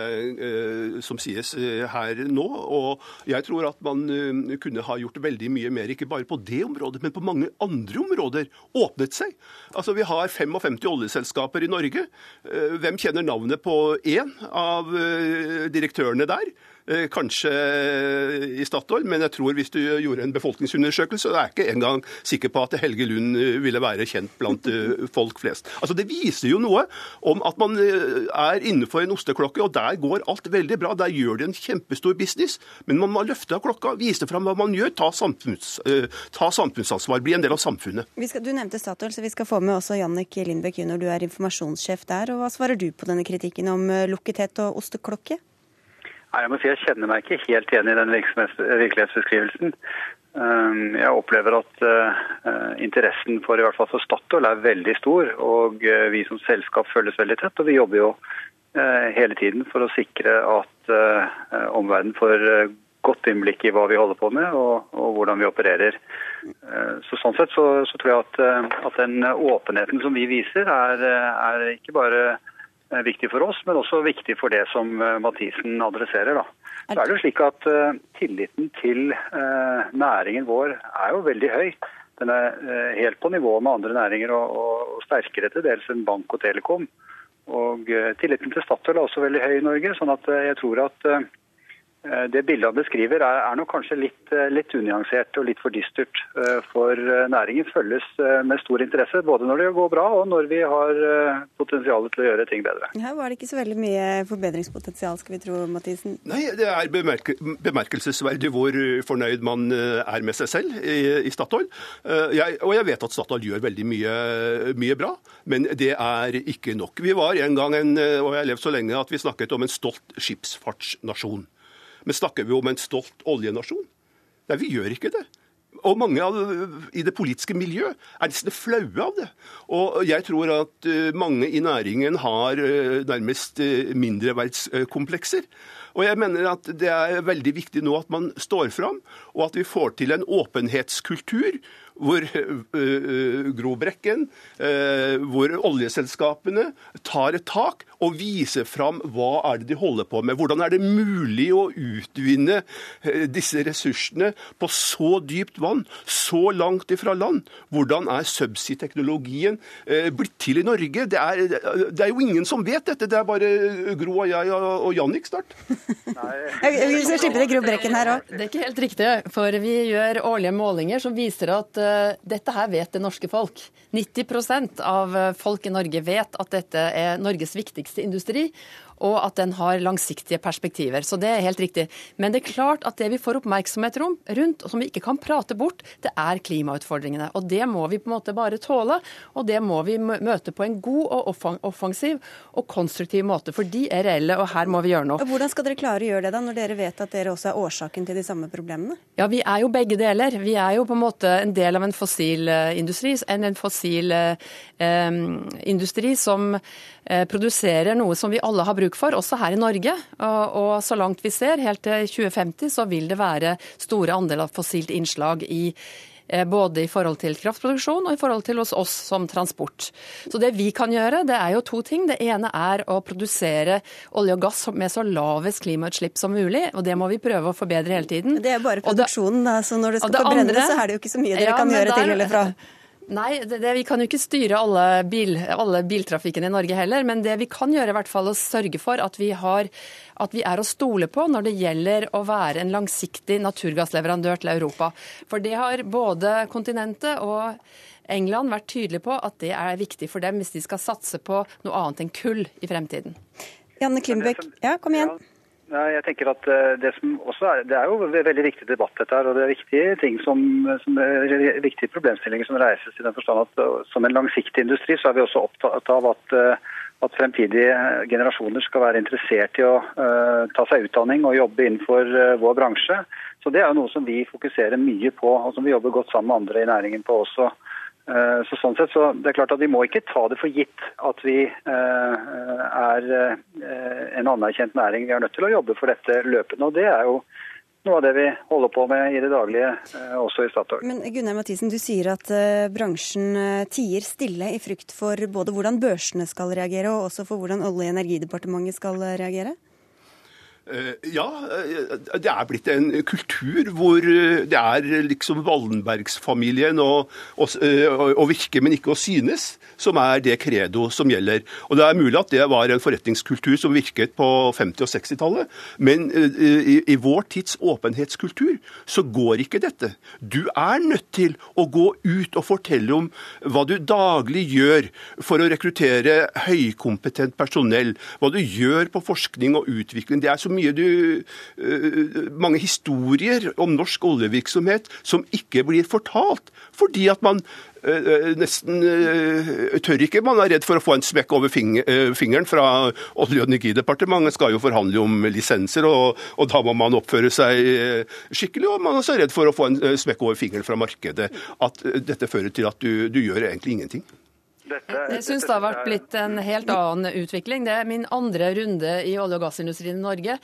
eh, som sies eh, her nå. Og jeg tror at man eh, kunne ha gjort veldig mye mer, ikke bare på det området, men på mange andre områder. Åpnet seg. Altså, Vi har 55 oljeselskaper i Norge. Eh, hvem kjenner navnet på én av eh, direktørene der? Eh, Kanskje i Statoil, men jeg tror hvis du gjorde en befolkningsundersøkelse, så er jeg ikke engang sikker på at Helge Lund eh, ville være kjent blant eh, folk flest. Altså Det viser jo noe om at man eh, er innenfor en osteklokke, og der går alt veldig bra. Der gjør de en kjempestor business, men man må løfte av klokka, vise fram hva man gjør, ta, samfunns, eh, ta samfunnsansvar, bli en del av samfunnet. Skal, du nevnte Statoil, så vi skal få med også Jannik Lindbekk junior, Du er informasjonssjef der. og Hva svarer du på denne kritikken om eh, lukkethet og osteklokke? Nei, jeg må si jeg kjenner meg ikke helt igjen i den virkelighetsbeskrivelsen. Jeg opplever at interessen for i hvert fall for Statoil er veldig stor. Og vi som selskap følges veldig tett. Og vi jobber jo hele tiden for å sikre at omverdenen får godt innblikk i hva vi holder på med og, og hvordan vi opererer. Så Sånn sett så, så tror jeg at, at, den åpenheten som vi viser, er, er ikke bare viktig for oss, men også viktig for det som Mathisen adresserer. da. Så er det slik at uh, Tilliten til næringen vår er jo veldig høy. Den er helt på nivå med andre næringer og, sterkere til dels enn bank og telekom. Og Tilliten til Statoil er også veldig høy i Norge. sånn at jeg tror at Eh, det bildet han beskriver er, er nok kanskje litt, eh, litt, unyansert og litt for dystert. Eh, for næringen følges med stor interesse, både når det går bra og når vi har potensial til å gjøre ting bedre. Her var det ikke så veldig mye forbedringspotensial, skal vi tro, Mathisen? Nei, det er bemerke, bemerkelsesverdig hvor fornøyd man er med seg selv i, i Statoil. Jeg, og jeg vet at Statoil gjør veldig mye, mye, bra, men det er ikke nok. Vi var en gang, en, og jeg har levd så lenge, at vi snakket om en stolt skipsfartsnasjon. Men snakker vi om en stolt oljenasjon? Nei, vi gjør ikke det. Og mange av, i det politiske miljø er nesten flaue av det. Og jeg tror at eh, mange i næringen har eh, nærmest eh, mindreverdskomplekser. Og jeg mener at det er veldig viktig nå at man står fram, og at vi får til en åpenhetskultur hvor uh, Grobrekken, uh, hvor oljeselskapene tar et tak og viser fram hva er det de holder på med. Hvordan er det mulig å utvinne uh, disse ressursene på så dypt vann, så langt ifra land? Hvordan er subsea-teknologien blitt til i Norge? Det er, det er, jo ingen som vet dette, det er bare Gro og jeg og, og Jannik snart. Vi skal slippe det Grobrekken her òg. Det er ikke helt riktig, for vi gjør årlige målinger som viser at dette her vet det norske folk. 90 av eh, folk i Norge vet at dette er Norges viktigste industri og at den har langsiktige perspektiver. Så det er helt riktig. Men det er klart at det vi får oppmerksomhet rundt, og som vi ikke kan prate bort, det er klimautfordringene. Og det må vi på en måte bare tåle, og det må vi møte på en god og offensiv og konstruktiv måte. For de er reelle, og her må vi gjøre noe. Hvordan skal dere klare å gjøre det, da, når dere vet at dere også er årsaken til de samme problemene? Ja, vi er jo begge deler. Vi er jo på en måte en del av en fossil eh, industri, en, en fossil eh, industri som eh, produserer noe som vi alle har bruk for, også her i Norge. Og, og så langt vi ser, helt til 2050, så vil det være store andeler av fossilt innslag i eh, både i forhold til kraftproduksjon og i forhold til hos oss som transport. Så det vi kan gjøre, det er jo to ting. Det ene er å produsere olje og gass med så lavest klimautslipp som mulig, og det må vi prøve å forbedre hele tiden. Det er bare produksjonen, da. Så når det skal forbrennes, så er det jo ikke så mye dere ja, kan gjøre der, til eller fra. Nei, det, det, vi kan jo ikke styre alle, bil, alle, biltrafikken i Norge heller. Men det vi kan gjøre, i hvert fall å sørge for at vi, har, at vi er å stole på når det gjelder å være en langsiktig naturgassleverandør til Europa. For det har både kontinentet og England vært tydelige på at det er viktig for dem hvis de skal satse på noe annet enn kull i fremtiden. Janne Klimbekk, ja, kom igjen. Jeg tenker at eh, Det som også er, det er jo veldig viktig debatt, dette her, og det er viktige ting som, som er viktige problemstillinger som reises i den forstand at eh, som en langsiktig industri så er vi også opptatt av at, eh, at fremtidige generasjoner skal være interessert i å uh, ta seg utdanning og jobbe innenfor uh, vår bransje. Så Det er jo noe som vi fokuserer mye på, og som vi jobber godt sammen med andre i næringen på også. Eh, så sånn sett, så det er klart at Vi må ikke ta det for gitt at vi eh, er eh, en anerkjent næring. Vi er nødt til å jobbe for dette løpende. og Det er jo noe av det vi holder på med i det daglige, også i Statoil. Men Gunnar Mathisen, du sier at bransjen tier stille i frykt for både hvordan børsene skal reagere, og også for hvordan Olje- og energidepartementet skal reagere? Eh, ja, eh, det er blitt en kultur hvor eh, det er liksom Wallenbergsfamilien å, virke, men ikke å synes, som er det credo som gjelder. Og Det er mulig at det var en forretningskultur som virket på 50- og 60-tallet, men i, i, vår tids åpenhetskultur så går ikke dette. Du er nødt til å gå ut og fortelle om hva du daglig gjør for å rekruttere høykompetent personell, hva du gjør på forskning og utvikling. Det er så mye du Mange historier om norsk oljevirksomhet som ikke blir fortalt. Fordi at man nesten tør ikke. Man er redd for å få en smekk over fingeren fra Olje- og energidepartementet. Skal jo forhandle om lisenser, og, og, da må man oppføre seg skikkelig. Og man er også redd for å få en smekk over fingeren fra markedet. At dette fører til at du, du gjør egentlig ingenting. Dette, jeg syns det har vært blitt en helt annen utvikling. Det er min andre runde i olje- og gassindustrien i Norge.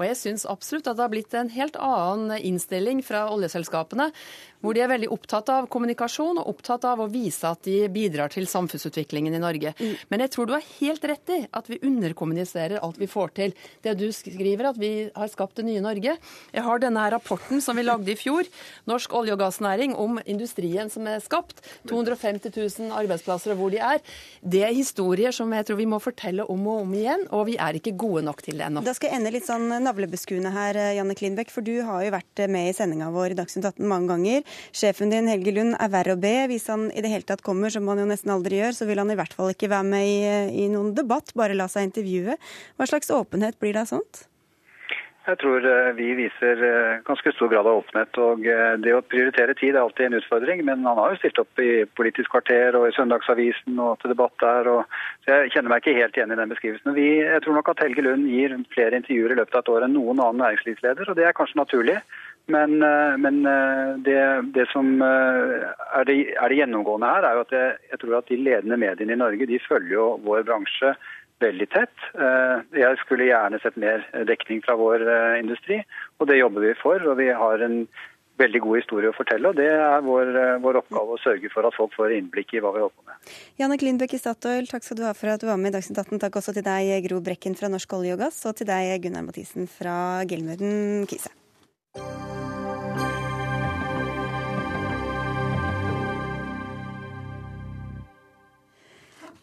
Og jeg syns absolutt at det har blitt en helt annen innstilling fra oljeselskapene, hvor de er veldig opptatt av kommunikasjon og opptatt av å vise at de bidrar til samfunnsutviklingen i Norge. Mm. Men jeg tror du har helt rett i at vi underkommuniserer alt vi får til. Det du skriver, at vi har skapt det nye Norge. Jeg har denne rapporten som vi lagde i fjor, Norsk olje- og gassnæring, om industrien som er skapt. 250 000 arbeidsplasser og hvor de er. Det er historier som jeg tror vi må fortelle om og om igjen, og vi er ikke gode nok til det ennå. Da skal jeg ende litt sånn navlebeskuende her, Janne Klinbekk, for du har jo vært med i sendinga vår i Dagsnytt 18 mange ganger. Sjefen din, Helge Lund, er verre å be. Hvis han i det hele tatt kommer, som han jo nesten aldri gjør, så vil han i hvert fall ikke være med i, i noen debatt, bare la seg intervjue. Hva slags åpenhet blir det av sånt? Jeg tror eh, vi viser eh, ganske stor grad av åpenhet. og eh, Det å prioritere tid er alltid en utfordring, men han har jo stilt opp i Politisk kvarter og i Søndagsavisen og til debatt der. Og, så Jeg kjenner meg ikke helt igjen i den beskrivelsen. Vi, jeg tror nok at Helge Lund gir flere intervjuer i løpet av et år enn noen annen næringslivsleder, og det er kanskje naturlig. Men, men det, det, som er det, er det, gjennomgående her, er jo at jeg, jeg tror at de ledende mediene i Norge de følger jo vår bransje veldig tett. Eh, jeg skulle gjerne sett mer dekning fra vår eh, industri, og det jobber vi for. Og vi har en veldig god historie å fortelle, og det er vår, eh, vår oppgave å sørge for at folk får innblikk i hva vi holder på med. Janne Klindbøk i Statoil, takk skal du ha for at du var med i Dagsnytt 18. Takk også til deg, Gro Brekken fra Norsk olje og gass, og til deg, Gunnar Mathisen fra Gilmuden Kise.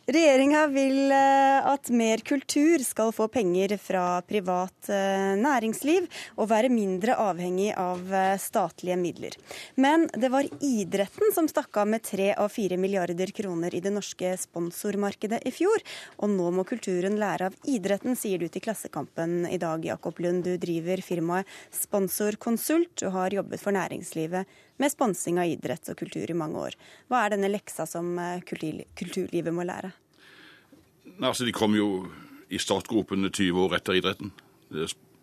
Regjeringa vil eh, at mer kultur skal få penger fra privat eh, næringsliv og være mindre avhengig av eh, statlige midler. Men det var idretten som stakk av med tre av fire milliarder kroner i det norske sponsormarkedet i fjor. Og nå må kulturen lære av idretten, sier du til Klassekampen i dag, Jakob Lund. Du driver firmaet Sponsorkonsult og har jobbet for næringslivet med sponsing av idrett og kultur i mange år. Hva er denne leksa som eh, kulturlivet må lære? Altså, De kom jo i startgropene 20 år etter idretten.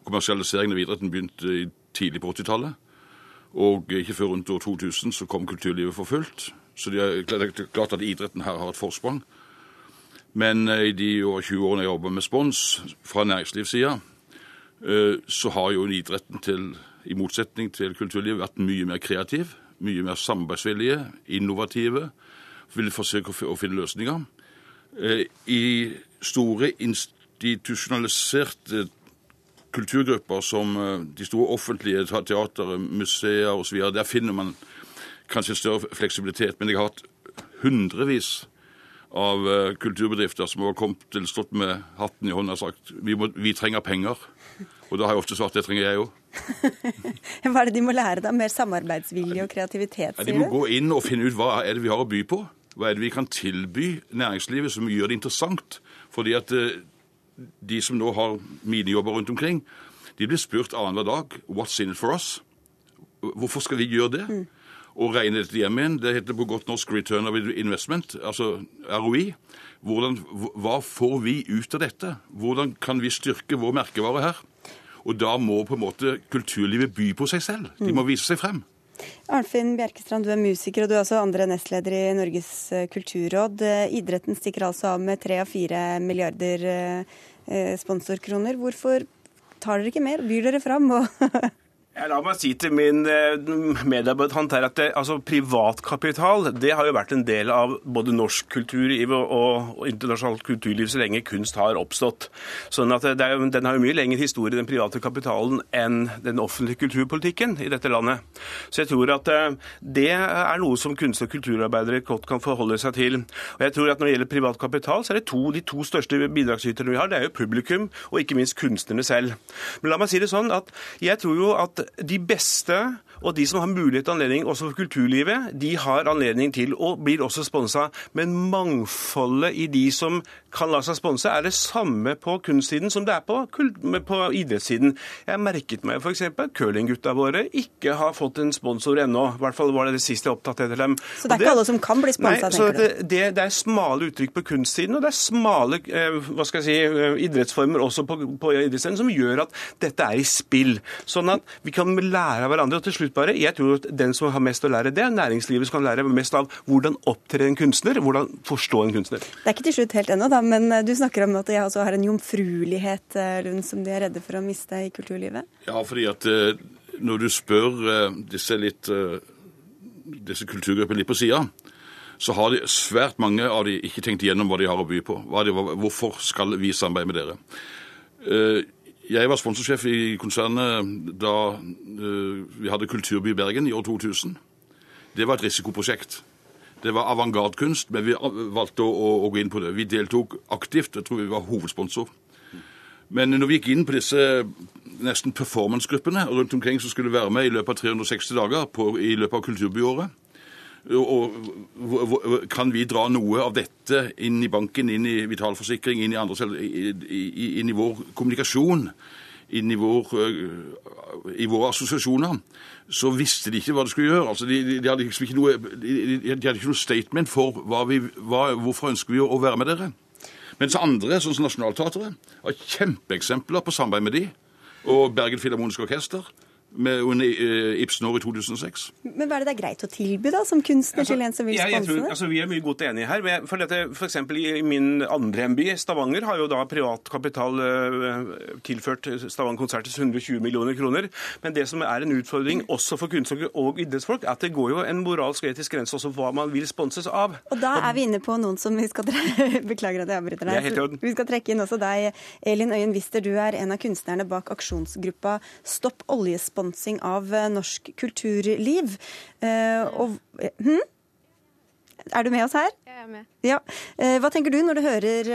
Kommersialiseringen av idretten begynte tidlig på 80-tallet. Og ikke før rundt år 2000 så kom kulturlivet for fullt. Så det er klart at idretten her har et forsprang. Men eh, i de over 20 årene jeg jobber med spons fra næringslivssida, eh, så har jo idretten til i motsetning til kulturlivet, vært mye mer kreativ, mye mer samarbeidsvillige, innovative. Vil forsøke å finne løsninger. Eh, I store institusjonaliserte kulturgrupper som eh, de store offentlige teatre, museer osv., der finner man kanskje større fleksibilitet. Men jeg har hatt hundrevis av eh, kulturbedrifter som har kommet til stått med hatten i hånda og sagt vi, må, vi trenger penger. Og da har jeg ofte svart det trenger jeg òg. hva er det de må lære, da? Mer samarbeidsvilje og kreativitet? Ja, de må gå inn og finne ut hva er det vi har å by på. Hva er det vi kan tilby næringslivet som gjør det interessant? Fordi at eh, de som nå har minijobber rundt omkring, de blir spurt annenhver dag what's in it for us? Hvorfor skal vi gjøre det? Mm. Og regne dette hjem igjen. Det heter på godt norsk return of investment, altså ROI. Hvordan, hva får vi ut av dette? Hvordan kan vi styrke vår merkevare her? Og da må på en måte kulturlivet by på seg selv. De må vise seg frem. Arnfinn Bjerkestrand, du er musiker, og du er også andre nestleder i Norges eh, kulturråd. Eh, idretten stikker altså av med tre av fire milliarder eh, sponsorkroner. Hvorfor tar dere ikke mer? Byr dere fram? og la meg si til min eh, her at det, altså, privatkapital det har jo vært en del av både norsk kulturliv og, og internasjonalt kulturliv så lenge kunst har oppstått. Sånn at det er, Den har jo mye lengre historie, den private kapitalen, enn den offentlige kulturpolitikken i dette landet. Så jeg tror at eh, det er noe som kunst- og kulturarbeidere godt kan forholde seg til. Og jeg tror at Når det gjelder privat kapital, så er det to, de to største bidragsyterne vi har. Det er jo publikum og ikke minst kunstnerne selv. Men la meg si det sånn at jeg tror jo at de beste og de som har mulighet og anledning også for kulturlivet, de har anledning til og blir også sponsa. Men mangfoldet i de som kan la seg sponse, er det samme på kunstsiden som det er på, på idrettssiden. Jeg merket meg f.eks. at curlinggutta våre ikke har fått en sponsor ennå. I hvert fall var det det siste jeg opptatt etter dem. Så det er ikke alle som kan bli sponsa, tenker du? Det, det, er smale uttrykk på kunstsiden, og det er smale eh, hva skal jeg si, eh, idrettsformer også på, på idrettssiden som gjør at dette er i spill. Sånn at vi kan lære av hverandre. Og til slutt bare, jeg tror at den som har mest å lære, det er næringslivet som kan lære mest av hvordan opptre en kunstner, hvordan forstå en kunstner. Det er ikke til slutt helt ennå, da men eh, du snakker om at jeg også har en jomfruelighet eh, Lund, som de er redde for å miste i kulturlivet? Ja, fordi at eh, når du spør disse, litt, disse kulturgruppene litt på sida, så har de, svært mange av de ikke tenkt igjennom hva de har å by på. De, hvorfor skal vi samarbeide med dere? Jeg var sponsorsjef i konsernet da vi hadde Kulturby Bergen i år 2000. Det var et risikoprosjekt. Det var avantgarde-kunst, men vi valgte å, å, gå inn på det. Vi deltok aktivt. Jeg tror vi var hovedsponsor. Men når vi gikk inn på disse nesten performance-gruppene rundt omkring som skulle være med i løpet av 360 dager på, i løpet av kulturbyåret, og, kan vi dra noe av dette inn i banken, inn i vitalforsikring, inn i, andre, inn i vår kommunikasjon? inn i, vår, øh, i våre assosiasjoner, så visste de ikke hva de skulle gjøre. Altså, de, de, hadde liksom ikke noe, de, de, hadde ikke noe statement for hva vi, hva, hvorfor ønsker vi å være med dere. Mens andre, sånn som Nationaltheatret, har kjempeeksempler på samarbeid med de. Og Bergen Filharmoniske Orkester med eh, Ibsen-år i 2006. Men hva er det det er greit å tilby da, som kunstner altså, til en som vil sponse det? Altså, vi er mye godt enige her. For dette, for eksempel I min andre hjemby, Stavanger, har jo da privat kapital uh, tilført Stavanger Konsertes 120 millioner kroner. Men det som er en utfordring også for kunstnere og idrettsfolk, er at det går jo en moralsk og etisk grense også hva man vil sponses av. Og da er vi inne på noen som vi skal Beklager at jeg avbryter deg. Vi skal trekke inn også deg, Elin Øyen Wister. Du er en av kunstnerne bak aksjonsgruppa Stopp oljesponsing sponsing av eh, norsk kulturliv. Eh, og, hm? Er du med oss her? Jeg er med. Ja. Eh, hva tenker du når du hører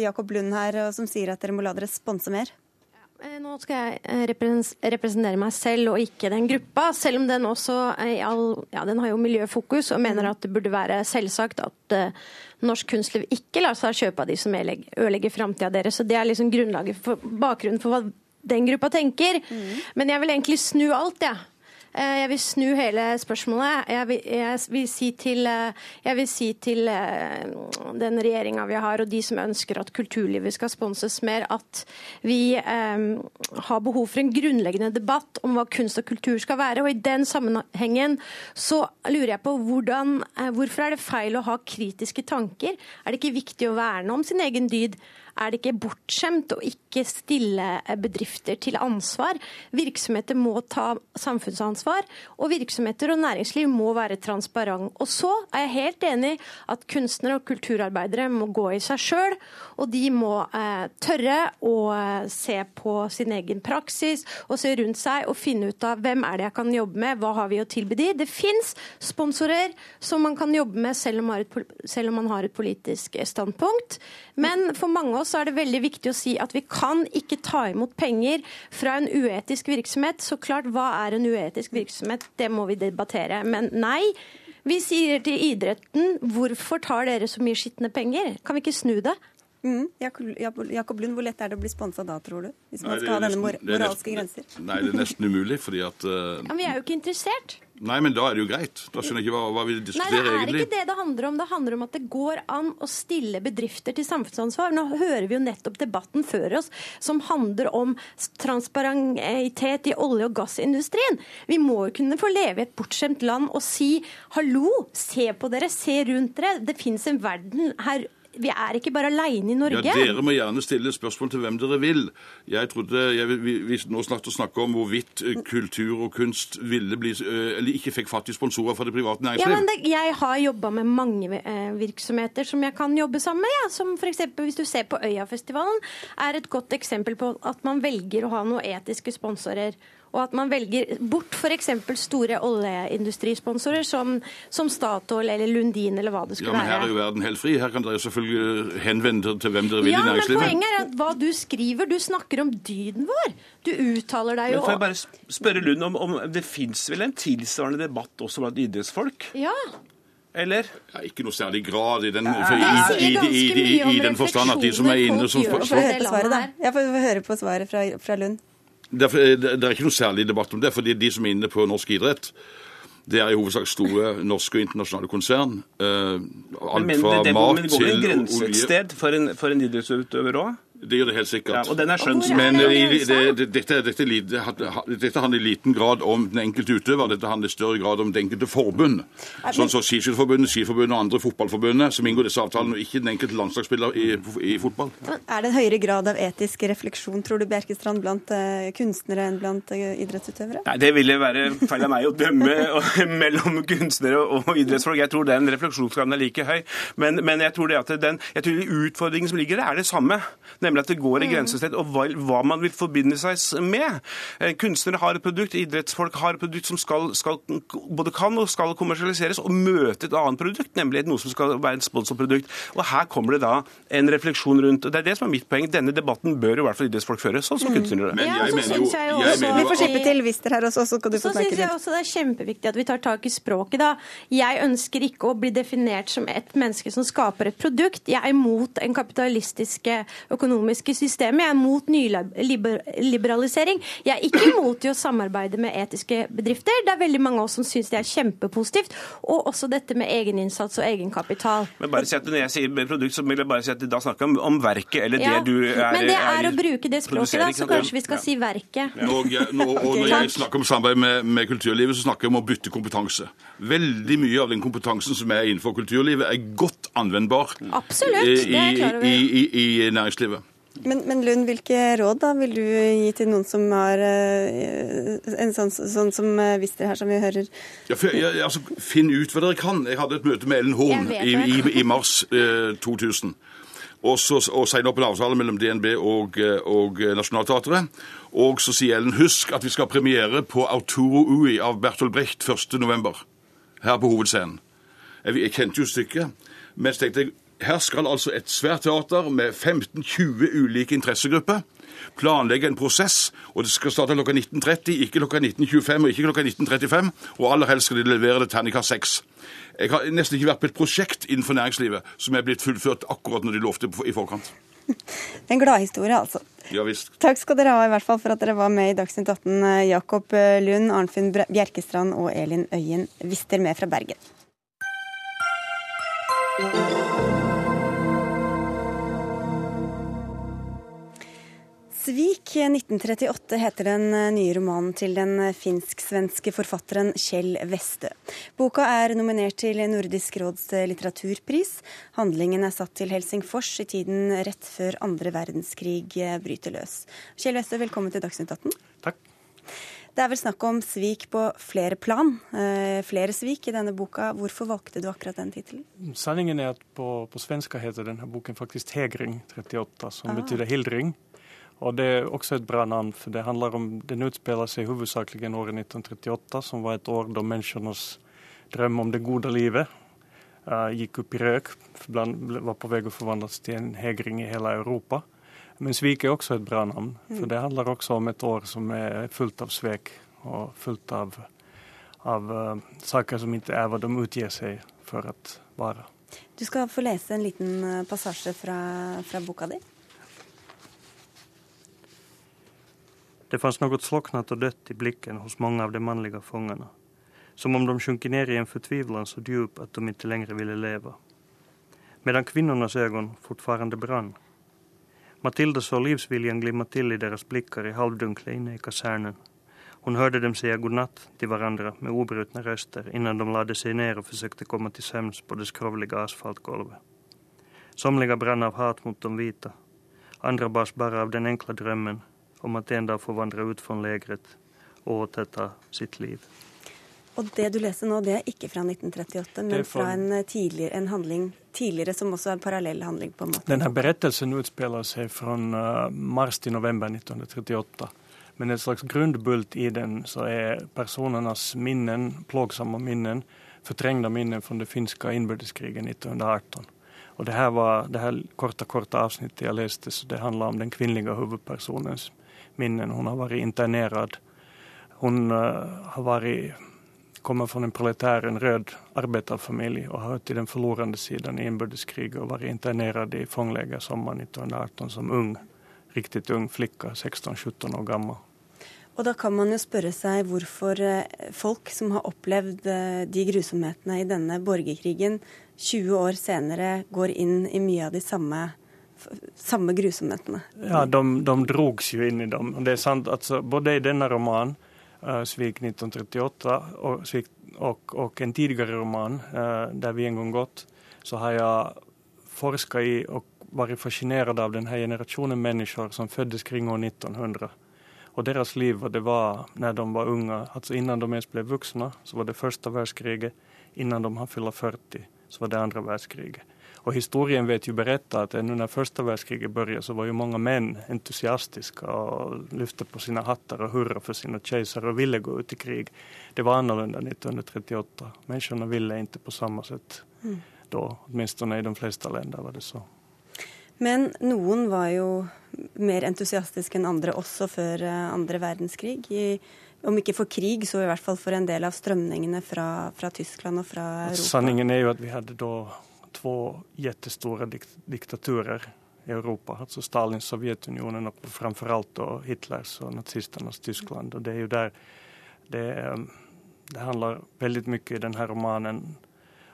Jakob Lund her som sier at dere må la dere sponse mer? Nå skal jeg representere meg selv og ikke den gruppa, selv om den også all, ja, den har jo miljøfokus og mener at det burde være selvsagt at uh, norsk kunstliv ikke lar seg kjøpe av de som ødelegger framtida deres. Så Det er liksom grunnlaget for, bakgrunnen for hva den gruppa tenker. Mm. Men jeg vil egentlig snu alt, jeg. Ja. Eh, jeg vil snu hele spørsmålet. Jeg vil, jeg vil, si, til, eh, jeg vil si til, eh, den regjeringa vi har, og de som ønsker at kulturlivet skal sponses mer, at vi eh, har behov for en grunnleggende debatt om hva kunst og kultur skal være. Og i den sammenhengen så lurer jeg på hvordan, hvorfor er det feil å ha kritiske tanker? Er det ikke viktig å verne om sin egen dyd? Er det ikke bortskjemt å ikke stille bedrifter til ansvar. Virksomheter må ta samfunnsansvar, og virksomheter og næringsliv må være transparent. Og så er jeg helt enig at kunstnere og kulturarbeidere må gå i seg sjøl, og de må eh, tørre å eh, se på sin egen praksis og se rundt seg og finne ut av hvem er det jeg kan jobbe med, hva har vi å tilby de. Det fins sponsorer som man kan jobbe med selv om, man har et politisk standpunkt. Men for mange av oss er det veldig viktig å si at vi kan ikke ta imot penger fra en uetisk virksomhet. Så klart, hva er en uetisk virksomhet? Det må vi debattere. Men nei. Vi sier til idretten hvorfor tar dere så mye skitne penger? Kan vi ikke snu det? Mm. Jakob Lund, hvor lett er det å bli sponsa da, tror du? Hvis man nei, skal ha denne mor moralske grenser? Nei, det er nesten umulig, fordi at uh... ja, Vi er jo ikke interessert. Nei, men da er det jo greit. Da skjønner jeg ikke hva, hva vi diskuterer egentlig. Nei, det er egentlig. ikke det det handler om. Det handler om at det går an å stille bedrifter til samfunnsansvar. Nå hører vi jo nettopp debatten før oss som handler om transparentitet i olje- og gassindustrien. Vi må jo kunne få leve i et bortskjemt land og si hallo, se på dere, se rundt dere. Det fins en verden her vi er ikke bare alene i Norge. Ja, Dere må gjerne stille spørsmål til hvem dere vil. Jeg trodde, jeg, vi, vi nå snakket snakke om hvorvidt eh, kultur og kunst ville bli, eh, eller ikke fikk fatt i sponsorer fra det private næringsliv. Ja, men det, Jeg har jobba med mange eh, virksomheter som jeg kan jobbe sammen med. Ja. Som f.eks. hvis du ser på Øyafestivalen, er et godt eksempel på at man velger å ha noen etiske sponsorer og at man velger bort f.eks. store oljeindustrisponsorer som, som, Statoil eller Lundin eller hva det skulle være. Ja, men Her er jo verden helt fri. Her kan dere selvfølgelig henvende dere til hvem dere vil Ja, i men poenget er at hva du skriver, du snakker om dyden vår. Du uttaler deg Men jo får jeg bare spørre Lund om, om det fins vel en tilsvarende debatt også blant idrettsfolk? Ja. Eller? Ja, ikke noe særlig grad i den, for, i, i, i, i, i, i den forstand at de som er inne som Få høre på svaret, da. Jeg får høre på svaret fra, fra Lund. Det, det er ikke noe særlig debatt om det, fordi de som er inne på norsk idrett, det er i hovedsak store norske og internasjonale konsern. Eh, alt fra det, det, mat men det går en grense et sted for en, for en idrettsutøver òg? Det gjør det helt sikkert. Ja, og den er skjønnsmessig. Men i- det, det, dette, dette, dette handler i liten grad om den enkelte utøver, dette handler i større grad om det enkelte forbund. Sånn som Skiskytterforbundet, Skiforbundet og andre fotballforbundet, som inngår disse avtalene, og ikke den enkelte landslagsspiller i, i fotball. Er det en høyere grad av etisk refleksjon, tror du, Bjerkestrand, blant eh, kunstnere enn blant eh, idrettsutøvere? Nei, Det ville være feil av meg å dømme mellom kunstnere og idrettsfolk. Jeg tror den refleksjonsgraden er like høy. Men, men jeg tror det at den, jeg tror utfordringen som ligger der, er det samme. Nemlig at det går i grensested, og hva, hva man vil forbinde seg med. Eh, Kunstnere har et produkt, idrettsfolk har et produkt som skal, skal, både kan og skal kommersialiseres, og møte et annet produkt, nemlig noe som skal være et sponsorprodukt. Og her kommer det da en refleksjon rundt. og Det er det som er mitt poeng. Denne debatten bør i hvert fall idrettsfolk føre, sånn som kunstnere gjør. Men Ja, jeg så mener jo, jeg jo mener Vi får slippe til Wister her også, så kan du Så få snakke syns jeg også det er kjempeviktig at vi tar tak i språket. da. Jeg ønsker ikke å bli definert som et menneske som skaper et produkt. Jeg er imot en kapitalistiske økonomiske system. Jeg er mot nyliberalisering. Jeg er ikke imot å samarbeide med etiske bedrifter. Det er veldig mange av oss som syns det er kjempepositivt. Og også dette med egeninnsats og egenkapital. Men bare si at Når jeg sier produkt, så vil jeg bare si at da snakker om, om verket, eller Ja, det du er Men det er å bruke det språket, da, så kanskje vi skal si verket. Jeg, når, og når jeg snakker om samarbeid med, med kulturlivet, så snakker jeg om å bytte kompetanse. Veldig mye av den kompetansen som er innenfor kulturlivet, er godt anvendbar Absolutt, i, er i, i, i næringslivet. Men, men Lund, hvilke råd da vil du gi til noen som har eh, en sånn, sånn som eh, Wister her, som vi hører? Ja, for, jeg, altså, finn ut hva dere kan. Jeg hadde et møte med Ellen Horn i, i, i mars eh, 2000. Og så og signet opp en avtale mellom DNB og, eh, og Nationaltheatret. Og så sier Ellen husk at vi skal ha premiere på Arturo Ui av Bertolt Brecht 1.11. Her på Hovedscenen. Jeg, jeg kjente jo stykket, men så tenkte jeg her skal altså et svært teater med 15-20 ulike interessegrupper planlegge en prosess, og det skal starte klokka 19.30, ikke klokka 19.25 og ikke klokka 19.35, og aller helst skal de levere det terningkast 6. Jeg har nesten ikke vært på et prosjekt innenfor næringslivet som er blitt fullført akkurat når de lovte i forkant. En gladhistorie, altså. Ja visst. Takk skal dere ha i hvert fall for at dere var med i Dagsnytt 18. eh, Jakob Lund, Arnfinn Bjerkestrand og Elin Øyen Wister med fra Bergen. Svik 1938 heter den eh, nye romanen til den finsk-svenske forfatteren Kjell Westø. Boka er nominert til Nordisk råds litteraturpris. Handlingen er satt til Helsingfors i tiden rett før andre verdenskrig eh, bryter løs. Kjell Westø, velkommen til Dagsnytt 18. Takk. Det er vel snakk om svik på flere plan. eh, flere svik i denne boka. Hvorfor valgte du akkurat den tittelen? Sanningen er at på, på svenska heter denne boken faktisk Tegring 38, som Ah. betyr hildring. Og det er også et bra navn, for det handler om, den utspiller seg hovedsakelig året 1938, som var et år da menneskenes drøm om det gode livet uh, gikk opp i røk, var på vei å forvandles til en hegring i hele Europa. Men svik er også et bra navn, for det handler også om et år som er fullt av svek og fullt av, av uh, saker som ikke er hva de utgir seg for å være. Du skal få lese en liten eh, passasje fra, fra boka di. Det fanns något slocknat och dött i blicken hos många av de manliga fångarna. Som om de sjunkit ner i en förtvivlan så djup att de inte längre ville leva. Medan kvinnornas ögon fortfarande brann. Matilda såg livsviljan glimma till i deras blickar i halvdunkla inne i kasernen. Hon hörde dem säga godnatt till varandra med obrutna röster innan de lade sig ner och försökte komma till sömns på det skrovliga asfaltgolvet. Somliga brann av hat mot de vita. Andra bars bara av den enkla drömmen om at en dag får vandre ut från og och återta sitt liv. Og det du leser nå, det er ikke fra 1938, men fra- fra en, eh, tidligere, en handling tidligere som også er en parallell handling, på en måte. Denne berettelsen utspiller seg fra från eh, mars til november 1938. Men en slags grunnbult i den så er personenes minnen, plågsamma minnen, fortrengte minnen fra det finska innbyrdeskrigen 1918. Og det her var, det her korte, korte avsnittet jeg leste, så det handler om den kvinnelige huvudpersonens minnen. Hon har varit internerad. Hon uh, har varit, kommer från en proletär, en röd arbetarfamilj och har hört till den förlorande sidan i inbördeskriget och varit internerad i fångläger sommaren 1918 som ung, riktigt ung flicka, 16-17 år gammal. Og da kan man jo spørre seg hvorfor eh, folk som har opplevd eh, de grusomhetene i denne borgerkrigen, 20 år senere går inn i mye av de samme, samme grusomhetene. Ja, de, de drogs jo inn i dem. Det er sant, altså, Både i denne romanen, uh, 'Svik 1938', og, og, og, en tidligere roman, uh, 'Der vi en gang gått', så har jeg forska i og vært fascinert av denne generasjonen mennesker som fødtes kring år 1900. Og deres liv det var når de var unge. Altså innan de ens ble voksne, så var det første verdenskriget. Innan de har fylt 40 så var det andre världskriget. Och historien vet ju berätta att ännu när första världskriget började så var ju många män entusiastiska och lyfte på sina hattar och hurra för sina kejsare och ville gå ut i krig. Det var annorlunda 1938. Människorna ville inte på samma sätt mm. då, åtminstone i de flesta länder var det så. Men noen var jo mer entusiastiske enn andre også før eh, andre verdenskrig. I, om ikke for krig, så i hvert fall for en del av strømningene fra, fra Tyskland og fra Europa. Sanningen er jo at vi hadde da to jättestora dik diktaturer i Europa. Altså Stalins Sovjetunionen og framfor alt Hitlers og nazisternas Tyskland. Og det er jo der det, det handler veldig mye i denne romanen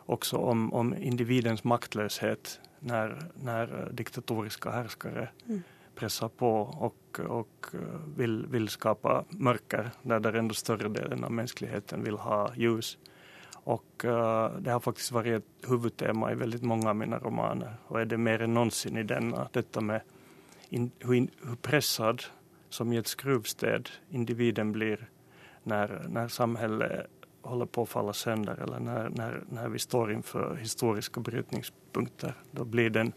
også om, om individens maktlöshet när, när diktatoriska härskare mm. pressar på och, och eh, vill, vill skapa mörker där där ändå större delen av mänskligheten vill ha ljus. Och uh, det har faktiskt varit ett huvudtema i väldigt många av mina romaner och är det mer än någonsin i denna. Detta med in, hur, in, hur pressad som i ett skruvstäd individen blir när, när samhället håller på att falla sönder eller när, när, när vi står inför historiska brytningspunkter. Då blir den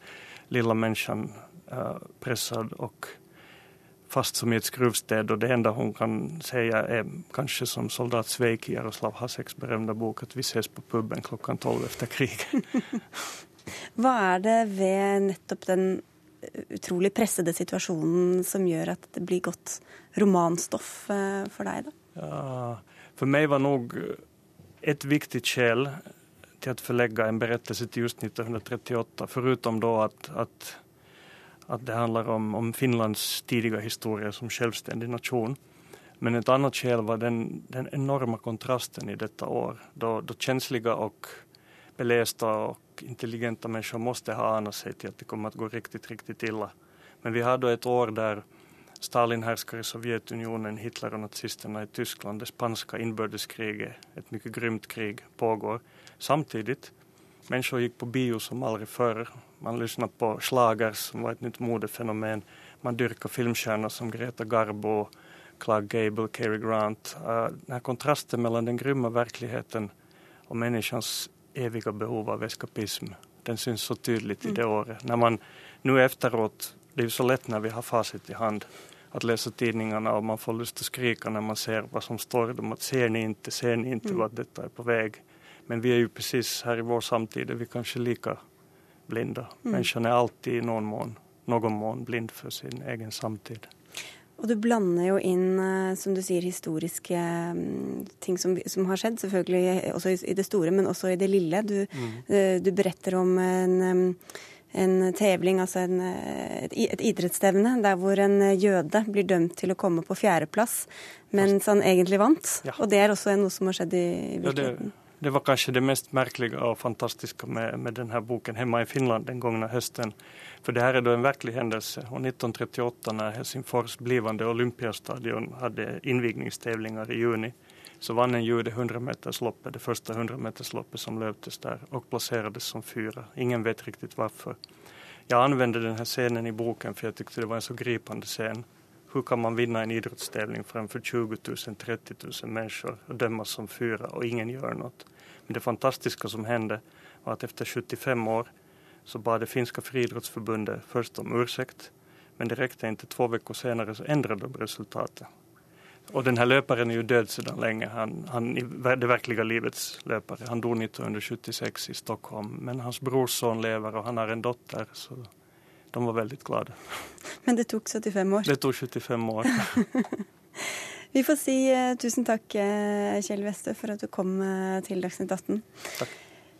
lilla människan uh, pressad och fast som i ett skruvstäd och det enda hon kan säga är kanske som soldat Sveik i Jaroslav Haseks berömda bok att vi ses på puben klockan tolv efter kriget. Hva er det ved nettopp den utrolig pressede situasjonen som gjør at det blir godt romanstoff eh, for deg, da? Ja, for meg var nok et viktig skäl til å forlegge en berettelse til just 1938, foruten da at, att, att det handlar om, om Finlands tidiga historia som självständig nation. Men ett annat skäl var den, den enorma kontrasten i detta år, då, då känsliga och belästa och intelligenta människor måste ha anat sig till att det kommer att gå riktigt, riktigt illa. Men vi hade ett år där Stalin härskar i Sovjetunionen, Hitler och nazisterna i Tyskland, det spanska inbördeskriget, ett mycket grymt krig, pågår. Samtidigt, människor gick på bio som aldrig förr. Man lyssnade på slager som var ett nytt modefenomen. Man dyrkade filmstjärnor som Greta Garbo, Clark Gable, Cary Grant. Uh, den här kontrasten mellan den grymma verkligheten och människans eviga behov av eskapism, den syns så tydligt i det mm. året. När man nu efteråt det är ju så lätt när vi har facit i hand att läsa tidningarna och man får lust att skrika när man ser vad som står i dem. Att ser ni inte, ser ni inte mm. vart detta är på väg? Men vi er jo precis her i vår samtid, vi er kanskje like blinde. Mm. Menneskene er alltid noen måned, noen måned blind for sin egen samtid. Og du blander jo inn, eh, som du sier, historiske mm, ting som, som har skjedd. Selvfølgelig også i det store, men også i det lille. Du, mm. Eh, du beretter om en mm, en tevling, altså en, et, et idrettsstevne, der hvor en jøde blir dømt til å komme på fjerdeplass, mens han egentlig vant. Ja. Og det er også noe som har skjedd i virkeligheten. Ja, det, det, var kanskje det mest merkelige og fantastiske med, med denne boken hjemme i Finland den gangen høsten. For det her er da en virkelig hendelse. Og 1938, når Helsingfors blivende Olympiastadion hadde innvigningstävlingar i juni, så vann en jude 100-metersloppet, det første 100-metersloppet som løptes der, og plasserades som fyra. Ingen vet riktig hvorfor. Jeg anvendte denne scenen i boken for jeg syntes det var en så gripende scen. Hur kan man vinna en idrottstävling framför 20 000, 30 000 människor och dömas som fyra och ingen gör något? Men det fantastiska som hände var att efter 75 år så bad det finska friidrottsförbundet först om ursäkt men det räckte inte. Två senare så ändrade de resultatet. Och den här löparen är ju död sedan länge. Han, han det verkliga livets löpare. Han dog 1976 i Stockholm. Men hans brorson lever och han har en dotter. Så de var veldig glade. Men det tok 75 år? Det tok 75 år. Vi får si uh, tusen takk, uh, Kjell Westø, for at du kom uh, til Dagsnytt 18. Takk.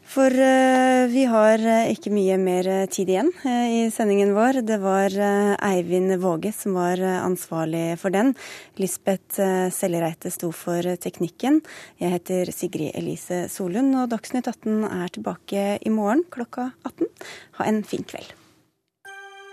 For vi har ikke mye mer tid igjen i sendingen vår. Det var Eivind Våge som var ansvarlig for den. Lisbeth Sellereite sto for teknikken. Jeg heter Sigrid Elise Solund, og Dagsnytt 18 er tilbake i morgen klokka 18. Ha en fin kveld.